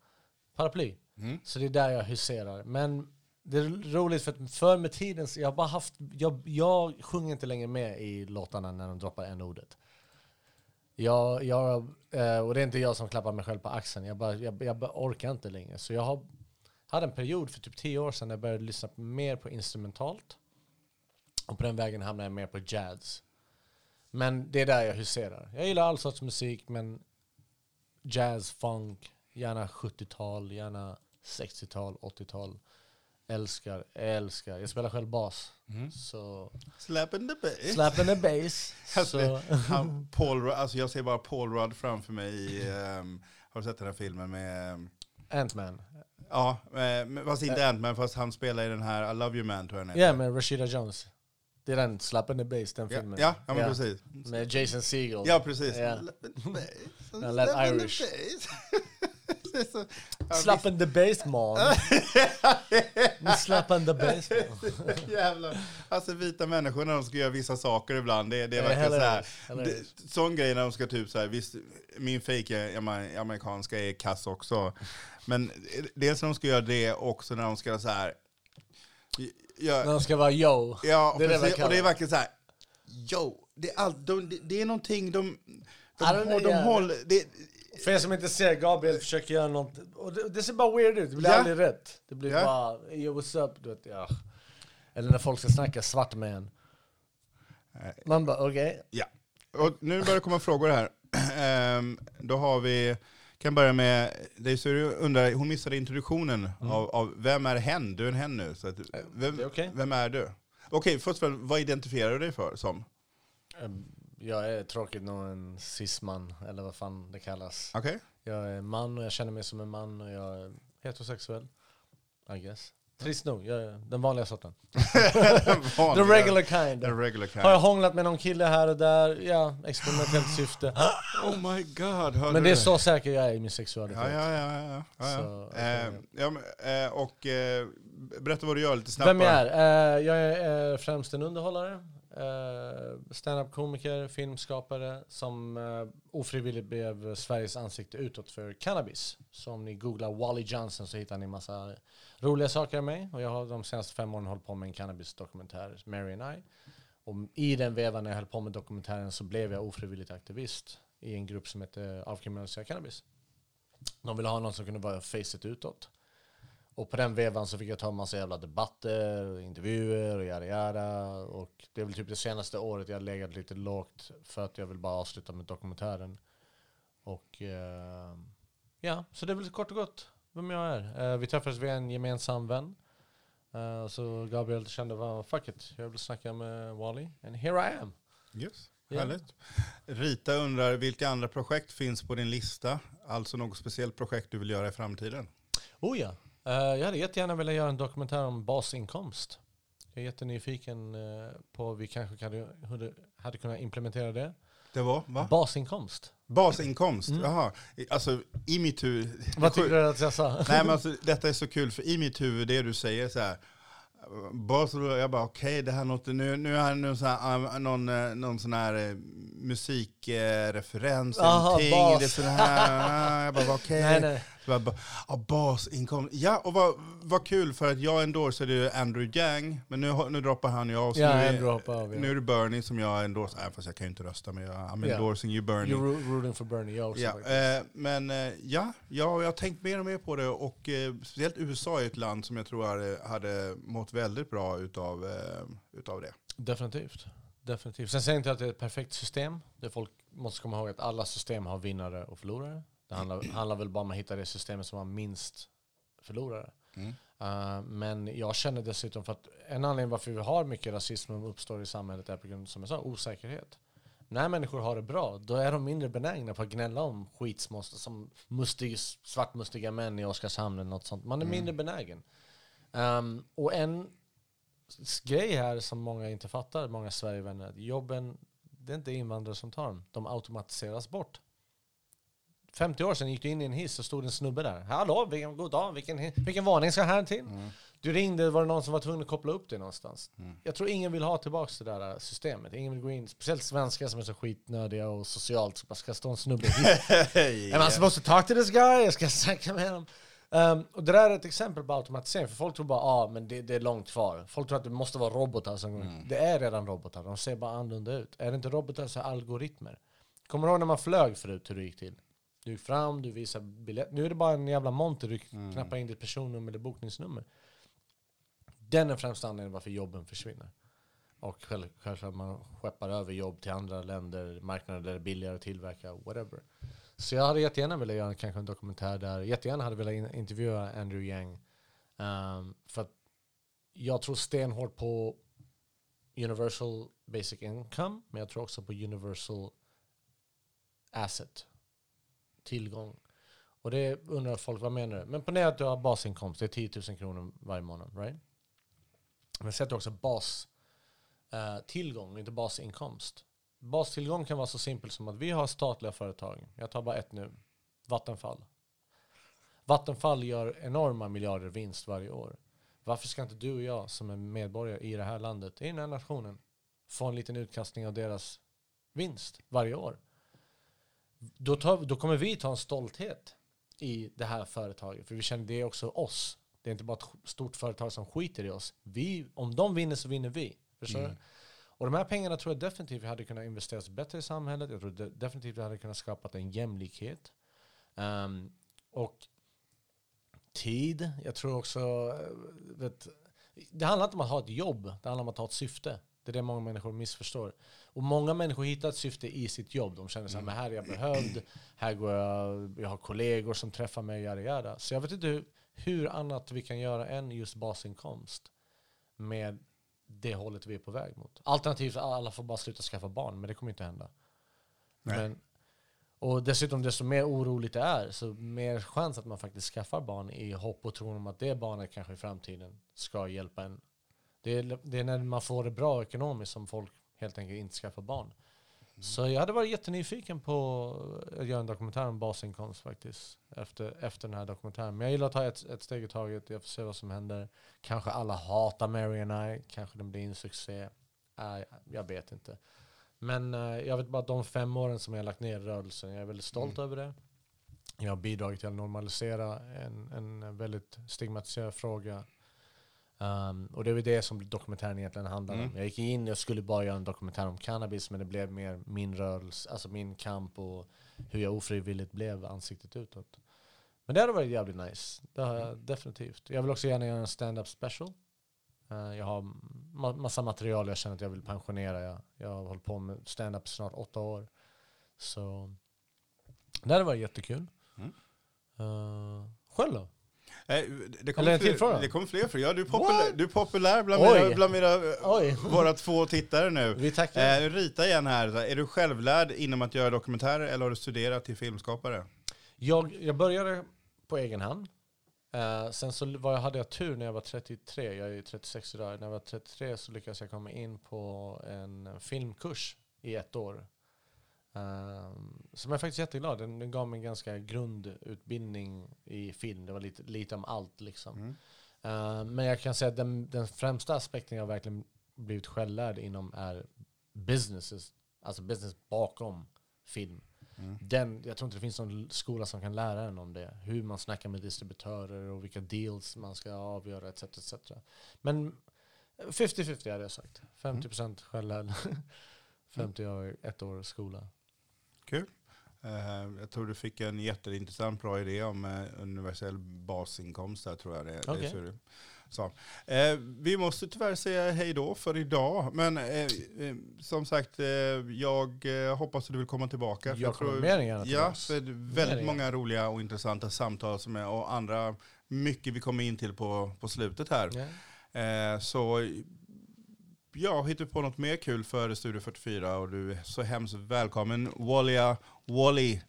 paraply. Mm. Så det är där jag huserar. Men det är roligt för att förr med tiden, så jag har bara haft, jag, jag sjunger inte längre med i låtarna när de droppar en ordet. Jag, jag, eh, och det är inte jag som klappar mig själv på axeln, jag, bara, jag, jag orkar inte längre. Så jag har, hade en period för typ tio år sedan när jag började lyssna mer på instrumentalt. Och på den vägen hamnade jag mer på jazz. Men det är där jag huserar. Jag gillar all sorts musik, men jazz, funk, gärna 70-tal, gärna 60-tal, 80-tal. Älskar, älskar. Jag spelar själv bas. Mm. Så Slap in the bass. slap in the bass. (laughs) Alltså, så, (laughs) Han, Paul, Rudd- alltså jag ser bara Paul Rudd framför mig i, ehm, har du sett den här filmen med, ehm, Ant-Man. Ja, eh, men fast inte Ant-Man, fast han spelar i den här I Love You Man tror jag Ja, heter. med Rashida Jones. Det är den, Slap in the bass, den filmen. ja, ja, men precis. Med Jason Segel. Ja, precis. Ja. (laughs) Den lät Irish. (laughs) så- ja, Slap in the bass (laughs) man. Slap in the bass (laughs) man. Jävlar. Alltså vita människor när de ska göra vissa saker ibland, det, det är verkligen så här. Det, sån grej när de ska typ så här, visst, min fake amerikanska är kass också. Men dels när de ska göra det också när de ska så här. När Ja, de ska vara yo. ja det är det precis, och det är verkligen så här. Yo, det är, allt, de, det, är någonting de... De, de yeah. håller... Det, För er som inte ser, Gabriel försöker göra något. Och det, det ser bara weird ut. Det blir Ja. aldrig rätt. Det blir Ja. bara, yo what's up? Du vet, ja. Eller när folk ska snacka svart med en. Nej. Man bara okej. Ja. Och nu börjar det komma frågor här. (clears throat) Ehm, då har vi, kan börja med, det är så du undrar, hon missade introduktionen av, av vem är hen? Du är en hen nu. Så att, vem, det är okej. vem är du? Okej, först och främst, vad identifierar du dig för som? Ehm, Jag är tråkigt nog en cisman, eller vad fan det kallas. Okej? Jag är man och jag känner mig som en man och jag är heterosexuell. I guess. Trist nog, jag är den vanliga sorten. (laughs) The (laughs) regular kind. The regular kind. Har jag hånglat med någon kille här och där? Ja, experimentellt syfte. (gasps) Oh my god, hörde Men det är så säker jag är i min sexualitet. Ja, ja, ja. ja, ja, ja. Så, Eh, okej. ja men, eh, och eh, berätta vad du gör lite snabbt. Vem jag är? Eh, jag är eh, främst en underhållare, Eh, standup-komiker, filmskapare som eh, ofrivilligt blev Sveriges ansikte utåt för cannabis. Så om ni googlar Wally Johnson så hittar ni massa roliga saker av mig. Och jag har de senaste fem åren hållit på med en cannabis-dokumentär, Mary and I. Och i den vevan när jag höll på med dokumentären så blev jag ofrivilligt aktivist i en grupp som heter Avkriminalisera cannabis. De ville ha någon som kunde vara facet utåt. Och på den vevan så fick jag ta en massa jävla debatter, intervjuer och yada yada. Och det är väl typ det senaste året jag har legat lite lågt för att jag vill bara avsluta med dokumentären. Och eh, ja, så det är väl kort och gott vem jag är. Eh, vi träffades via en gemensam vän. Eh, så Gabriel kände, vad fuck it, jag vill snacka med Wally. And here I am. Yes, Ja. härligt. Rita undrar, vilka andra projekt finns på din lista? Alltså något speciellt projekt du vill göra i framtiden? Oh ja, jag hade jättegärna velat göra en dokumentär om basinkomst. Jag är jättenyfiken uh, på hur vi kanske hur det hade kunnat implementera det. Det var, va? Basinkomst. Basinkomst, Mm. jaha. Alltså i mitt huvud... (laughs) Vad tycker du att jag sa? Nej men alltså detta är så kul, för i mitt huvud, det du säger så här. Bas, jag bara okej, det här låter, nu, nu är det någon sån här, ah, någon, eh, någon sån här eh, musikreferens, Aha, någonting, bas. det är sån här, ah, jag bara okej. (laughs) Nej, nej. Ja, basinkomst. Ja, och vad, vad kul för att jag endorsade ju Andrew Yang, men nu, nu droppar han ju av. så Ja, nu, är, Andrew hoppar av, ja. nu är det Bernie som jag endorsar, äh, fast jag kan ju inte rösta, men jag, I'm Ja. endorsing you Bernie. You're ro- rooting for Bernie, jag också Ja, eh, men eh, ja, ja, jag har tänkt mer och mer på det och eh, speciellt USA är ett land som jag tror hade, hade mått väldigt bra utav, eh, utav det. Definitivt. Definitivt. Sen säger jag inte att det är ett perfekt system. Det folk måste komma ihåg att alla system har vinnare och förlorare. Det handlar, handlar väl bara om att hitta det systemet som har minst förlorare. Mm. Uh, men jag känner dessutom för att en anledning varför vi har mycket rasism som uppstår i samhället är på grund av, som jag sa, osäkerhet. När människor har det bra, då är de mindre benägna på att gnälla om skitsmåste som mustig, svartmustiga män i Oskarshamn eller något sånt. Man är mindre benägen. Um, och en grej här som många inte fattar, många Sverigevänner, att jobben, det är inte invandrare som tar dem. De automatiseras bort. 50 år sedan gick du in i en hiss och stod en snubbe där. Hallå, vilken, god dag, vilken, vilken varning ska här till? Mm. Du ringde, var det någon som var tvungen att koppla upp dig någonstans? Mm. Jag tror ingen vill ha tillbaka det där äh, systemet. Ingen vill gå in, speciellt svenskar som är så skitnödiga och socialt. Så bara ska stå en snubbe i hiss. (laughs) Am I supposed to talk to this guy? Jag ska (laughs) snacka med honom. Um, och det där är ett exempel på automatisering, för folk tror bara ah, men det, det är långt kvar. Folk tror att det måste vara robotar som går Mm. Det är redan robotar, de ser bara annorlunda ut. Är det inte robotar så är det algoritmer. Kommer du ihåg när man flög förut hur det gick till? Du gick fram, du visar biljett. Nu är det bara en jävla monter, du Mm. knappar in ditt personnummer eller bokningsnummer. Den är främsta anledningen varför jobben försvinner. Och själv- självklart man skeppar över jobb till andra länder, marknader där det är billigare att tillverka, whatever. Så jag hade jättegärna velat göra kanske en dokumentär där. Jättegärna hade velat in- intervjua Andrew Yang. Um, för att jag tror stenhårt på universal basic income, men jag tror också på universal asset. Tillgång. Och det undrar folk, vad menar du? Men ponera att du har basinkomst, det är 10 000 kronor varje månad, right? Men säg att du också har bas eh, tillgång, inte basinkomst. Bastillgång kan vara så simpelt som att vi har statliga företag. Jag tar bara ett nu. Vattenfall. Vattenfall gör enorma miljarder vinst varje år. Varför ska inte du och jag som är medborgare i det här landet, i den här nationen, få en liten utkastning av deras vinst varje år? Då, tar, då kommer vi ta en stolthet i det här företaget. För vi känner det är också oss. Det är inte bara ett stort företag som skiter i oss. Vi, om de vinner så vinner vi. Förstår Mm. Och de här pengarna tror jag definitivt hade kunnat investeras bättre i samhället. Jag tror de- definitivt det hade kunnat skapa en jämlikhet. Ehm, och tid. Jag tror också... eh, Vet, det handlar inte om att ha ett jobb. Det handlar om att ha ett syfte. Det är det många människor missförstår. Och många människor hittar ett syfte i sitt jobb. De känner så här, men här är jag behövd. Här går jag, jag har kollegor som träffar mig, yada, yada. Så jag vet inte hur, hur annat vi kan göra än just basinkomst med det hållet vi är på väg mot. Alternativt att alla får bara sluta skaffa barn, men det kommer inte hända. Men, och dessutom, desto mer oroligt det är, så mer chans att man faktiskt skaffar barn i hopp och tron om att det barnet kanske i framtiden ska hjälpa en. Det är, det är när man får det bra ekonomiskt som folk helt enkelt inte skaffar barn. Så jag hade varit jättenyfiken på att göra en dokumentär om basinkomst faktiskt. Efter, efter den här dokumentären. Men jag gillar att ta ett, ett steg i taget. Jag får se vad som händer. Kanske alla hatar Mary and I. Kanske den blir en succé. Nej, jag vet inte. Men eh, jag vet bara att de fem åren som jag har lagt ner i rörelsen, jag är väldigt stolt över det. Jag har bidragit till att normalisera en, en väldigt stigmatiserad fråga. Um, och det väl det som dokumentären egentligen handlar om. Mm. Jag gick in, jag skulle bara göra en dokumentär om cannabis, men det blev mer min rörelse, alltså min kamp och hur jag ofrivilligt blev ansiktet utåt. Men det hade varit jävligt nice. Det har jag definitivt. Jag vill också gärna göra en stand-up special. Eh, jag har ma- massa material jag känner att jag vill pensionera. Jag, jag har hållit på med stand-up snart åtta år. Så det hade varit jättekul. Mm. Uh, själv då? Det kommer Eller en till fler, fråga? det kommer fler frågor. Ja, du, är populär, du är populär bland Oj. mina, bland mina Oj. våra två tittare nu. Vi tackar. Eh, rita igen här. Är du självlärd inom att göra dokumentärer eller har du studerat till filmskapare? Jag, jag började på egen hand. Eh, sen så var jag, hade jag tur när jag var 33, jag är 36 idag, när jag var 33 så lyckades jag komma in på en filmkurs i ett år. Um, som jag är faktiskt jätteglad, den, den gav mig en ganska grundutbildning i film, det var lite, lite om allt liksom. Mm. Eh, men jag kan säga att den, den främsta aspekten jag verkligen blivit självlärd inom är businesses, alltså business bakom film. Mm. Den, jag tror inte det finns någon skola som kan lära en om det. Hur man snackar med distributörer och vilka deals man ska avgöra etc. etc. Men 50-50 hade jag sagt. 50% självlärd. (laughs) 50 år, ett år skola. Kul. Eh, jag tror du fick en jätteintressant bra idé om eh, universell basinkomst där tror jag det, det Okej. är så. Eh, vi måste tyvärr säga hej då för idag. Men som sagt, jag hoppas att du vill komma tillbaka. för Jag kommer tror- mer än gärna Ja, för det Mer väldigt många roliga och intressanta samtal som är, och andra mycket vi kommer in till på, på slutet här. Eh, så ja, hittar du på något mer kul för Studio 44 och du är så hemskt välkommen. Wallia, Wally,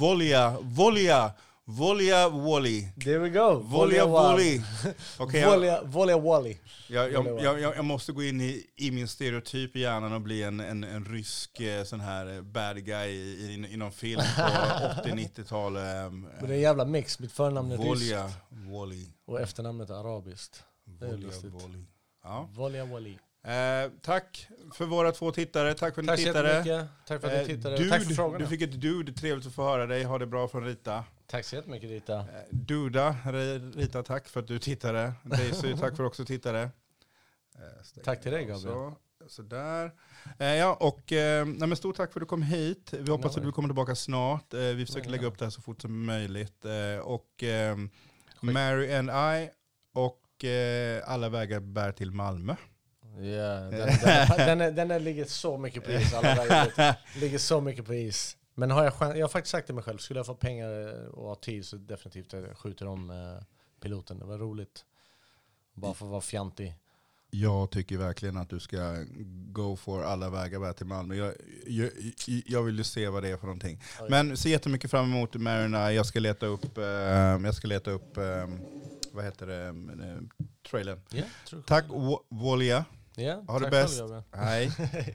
Volja, Volja, Volja Wally. There we go. Volja Wally. (laughs) Jag, Volja, Volja Wally. jag, jag, jag, jag måste gå in i, i min stereotyp i hjärnan och bli en, en, en rysk eh, sån här eh, bad guy i, i, i någon film på (laughs) 80-90-tal. Men det är en jävla mix. Mitt förnamn är ryskt Volja Wally. och efternamnet är arabiskt. Det är Volja lustigt. Wally. Ja. Volja Wally. Eh, tack för våra två tittare. Tack för att ni Tack tittade. Tack för att Eh, ni tittade. dude, Tack för frågorna. Du fick ett dude, trevligt att få höra dig. Ha det bra från Rita. Tack så jättemycket Rita. Eh, Duda, Rita tack för att du tittade. Daisy, tack för att du också tittade. Eh, Tack till dig, Gabriel. Så, sådär. Eh, ja, och eh, nej, stort tack för att du kom hit. Vi hoppas att du kommer tillbaka snart. Eh, vi försöker Ja, lägga upp det här så fort som möjligt. Eh, och eh, Mary and I och eh, alla vägar bär till Malmö. Ja, (laughs) den, den, den, är, den är, ligger så mycket på is. Alla (laughs) ligger så mycket på is. Men har jag, jag har faktiskt sagt till mig själv, skulle jag få pengar och ha tid så definitivt jag skjuter om eh, piloten. Det var roligt. Bara för att vara fjantig. Jag tycker verkligen att du ska go for alla vägar bär till Malmö. Jag, jag, jag vill ju se vad det är för någonting. Oj. Men ser jättemycket fram emot Marina. Jag ska leta upp, eh, jag ska leta upp eh, vad heter det, eh, trailern. Jag. Tack Wo- Volja. Ja, Ha det tack bäst. själv, Gabriel. Hej.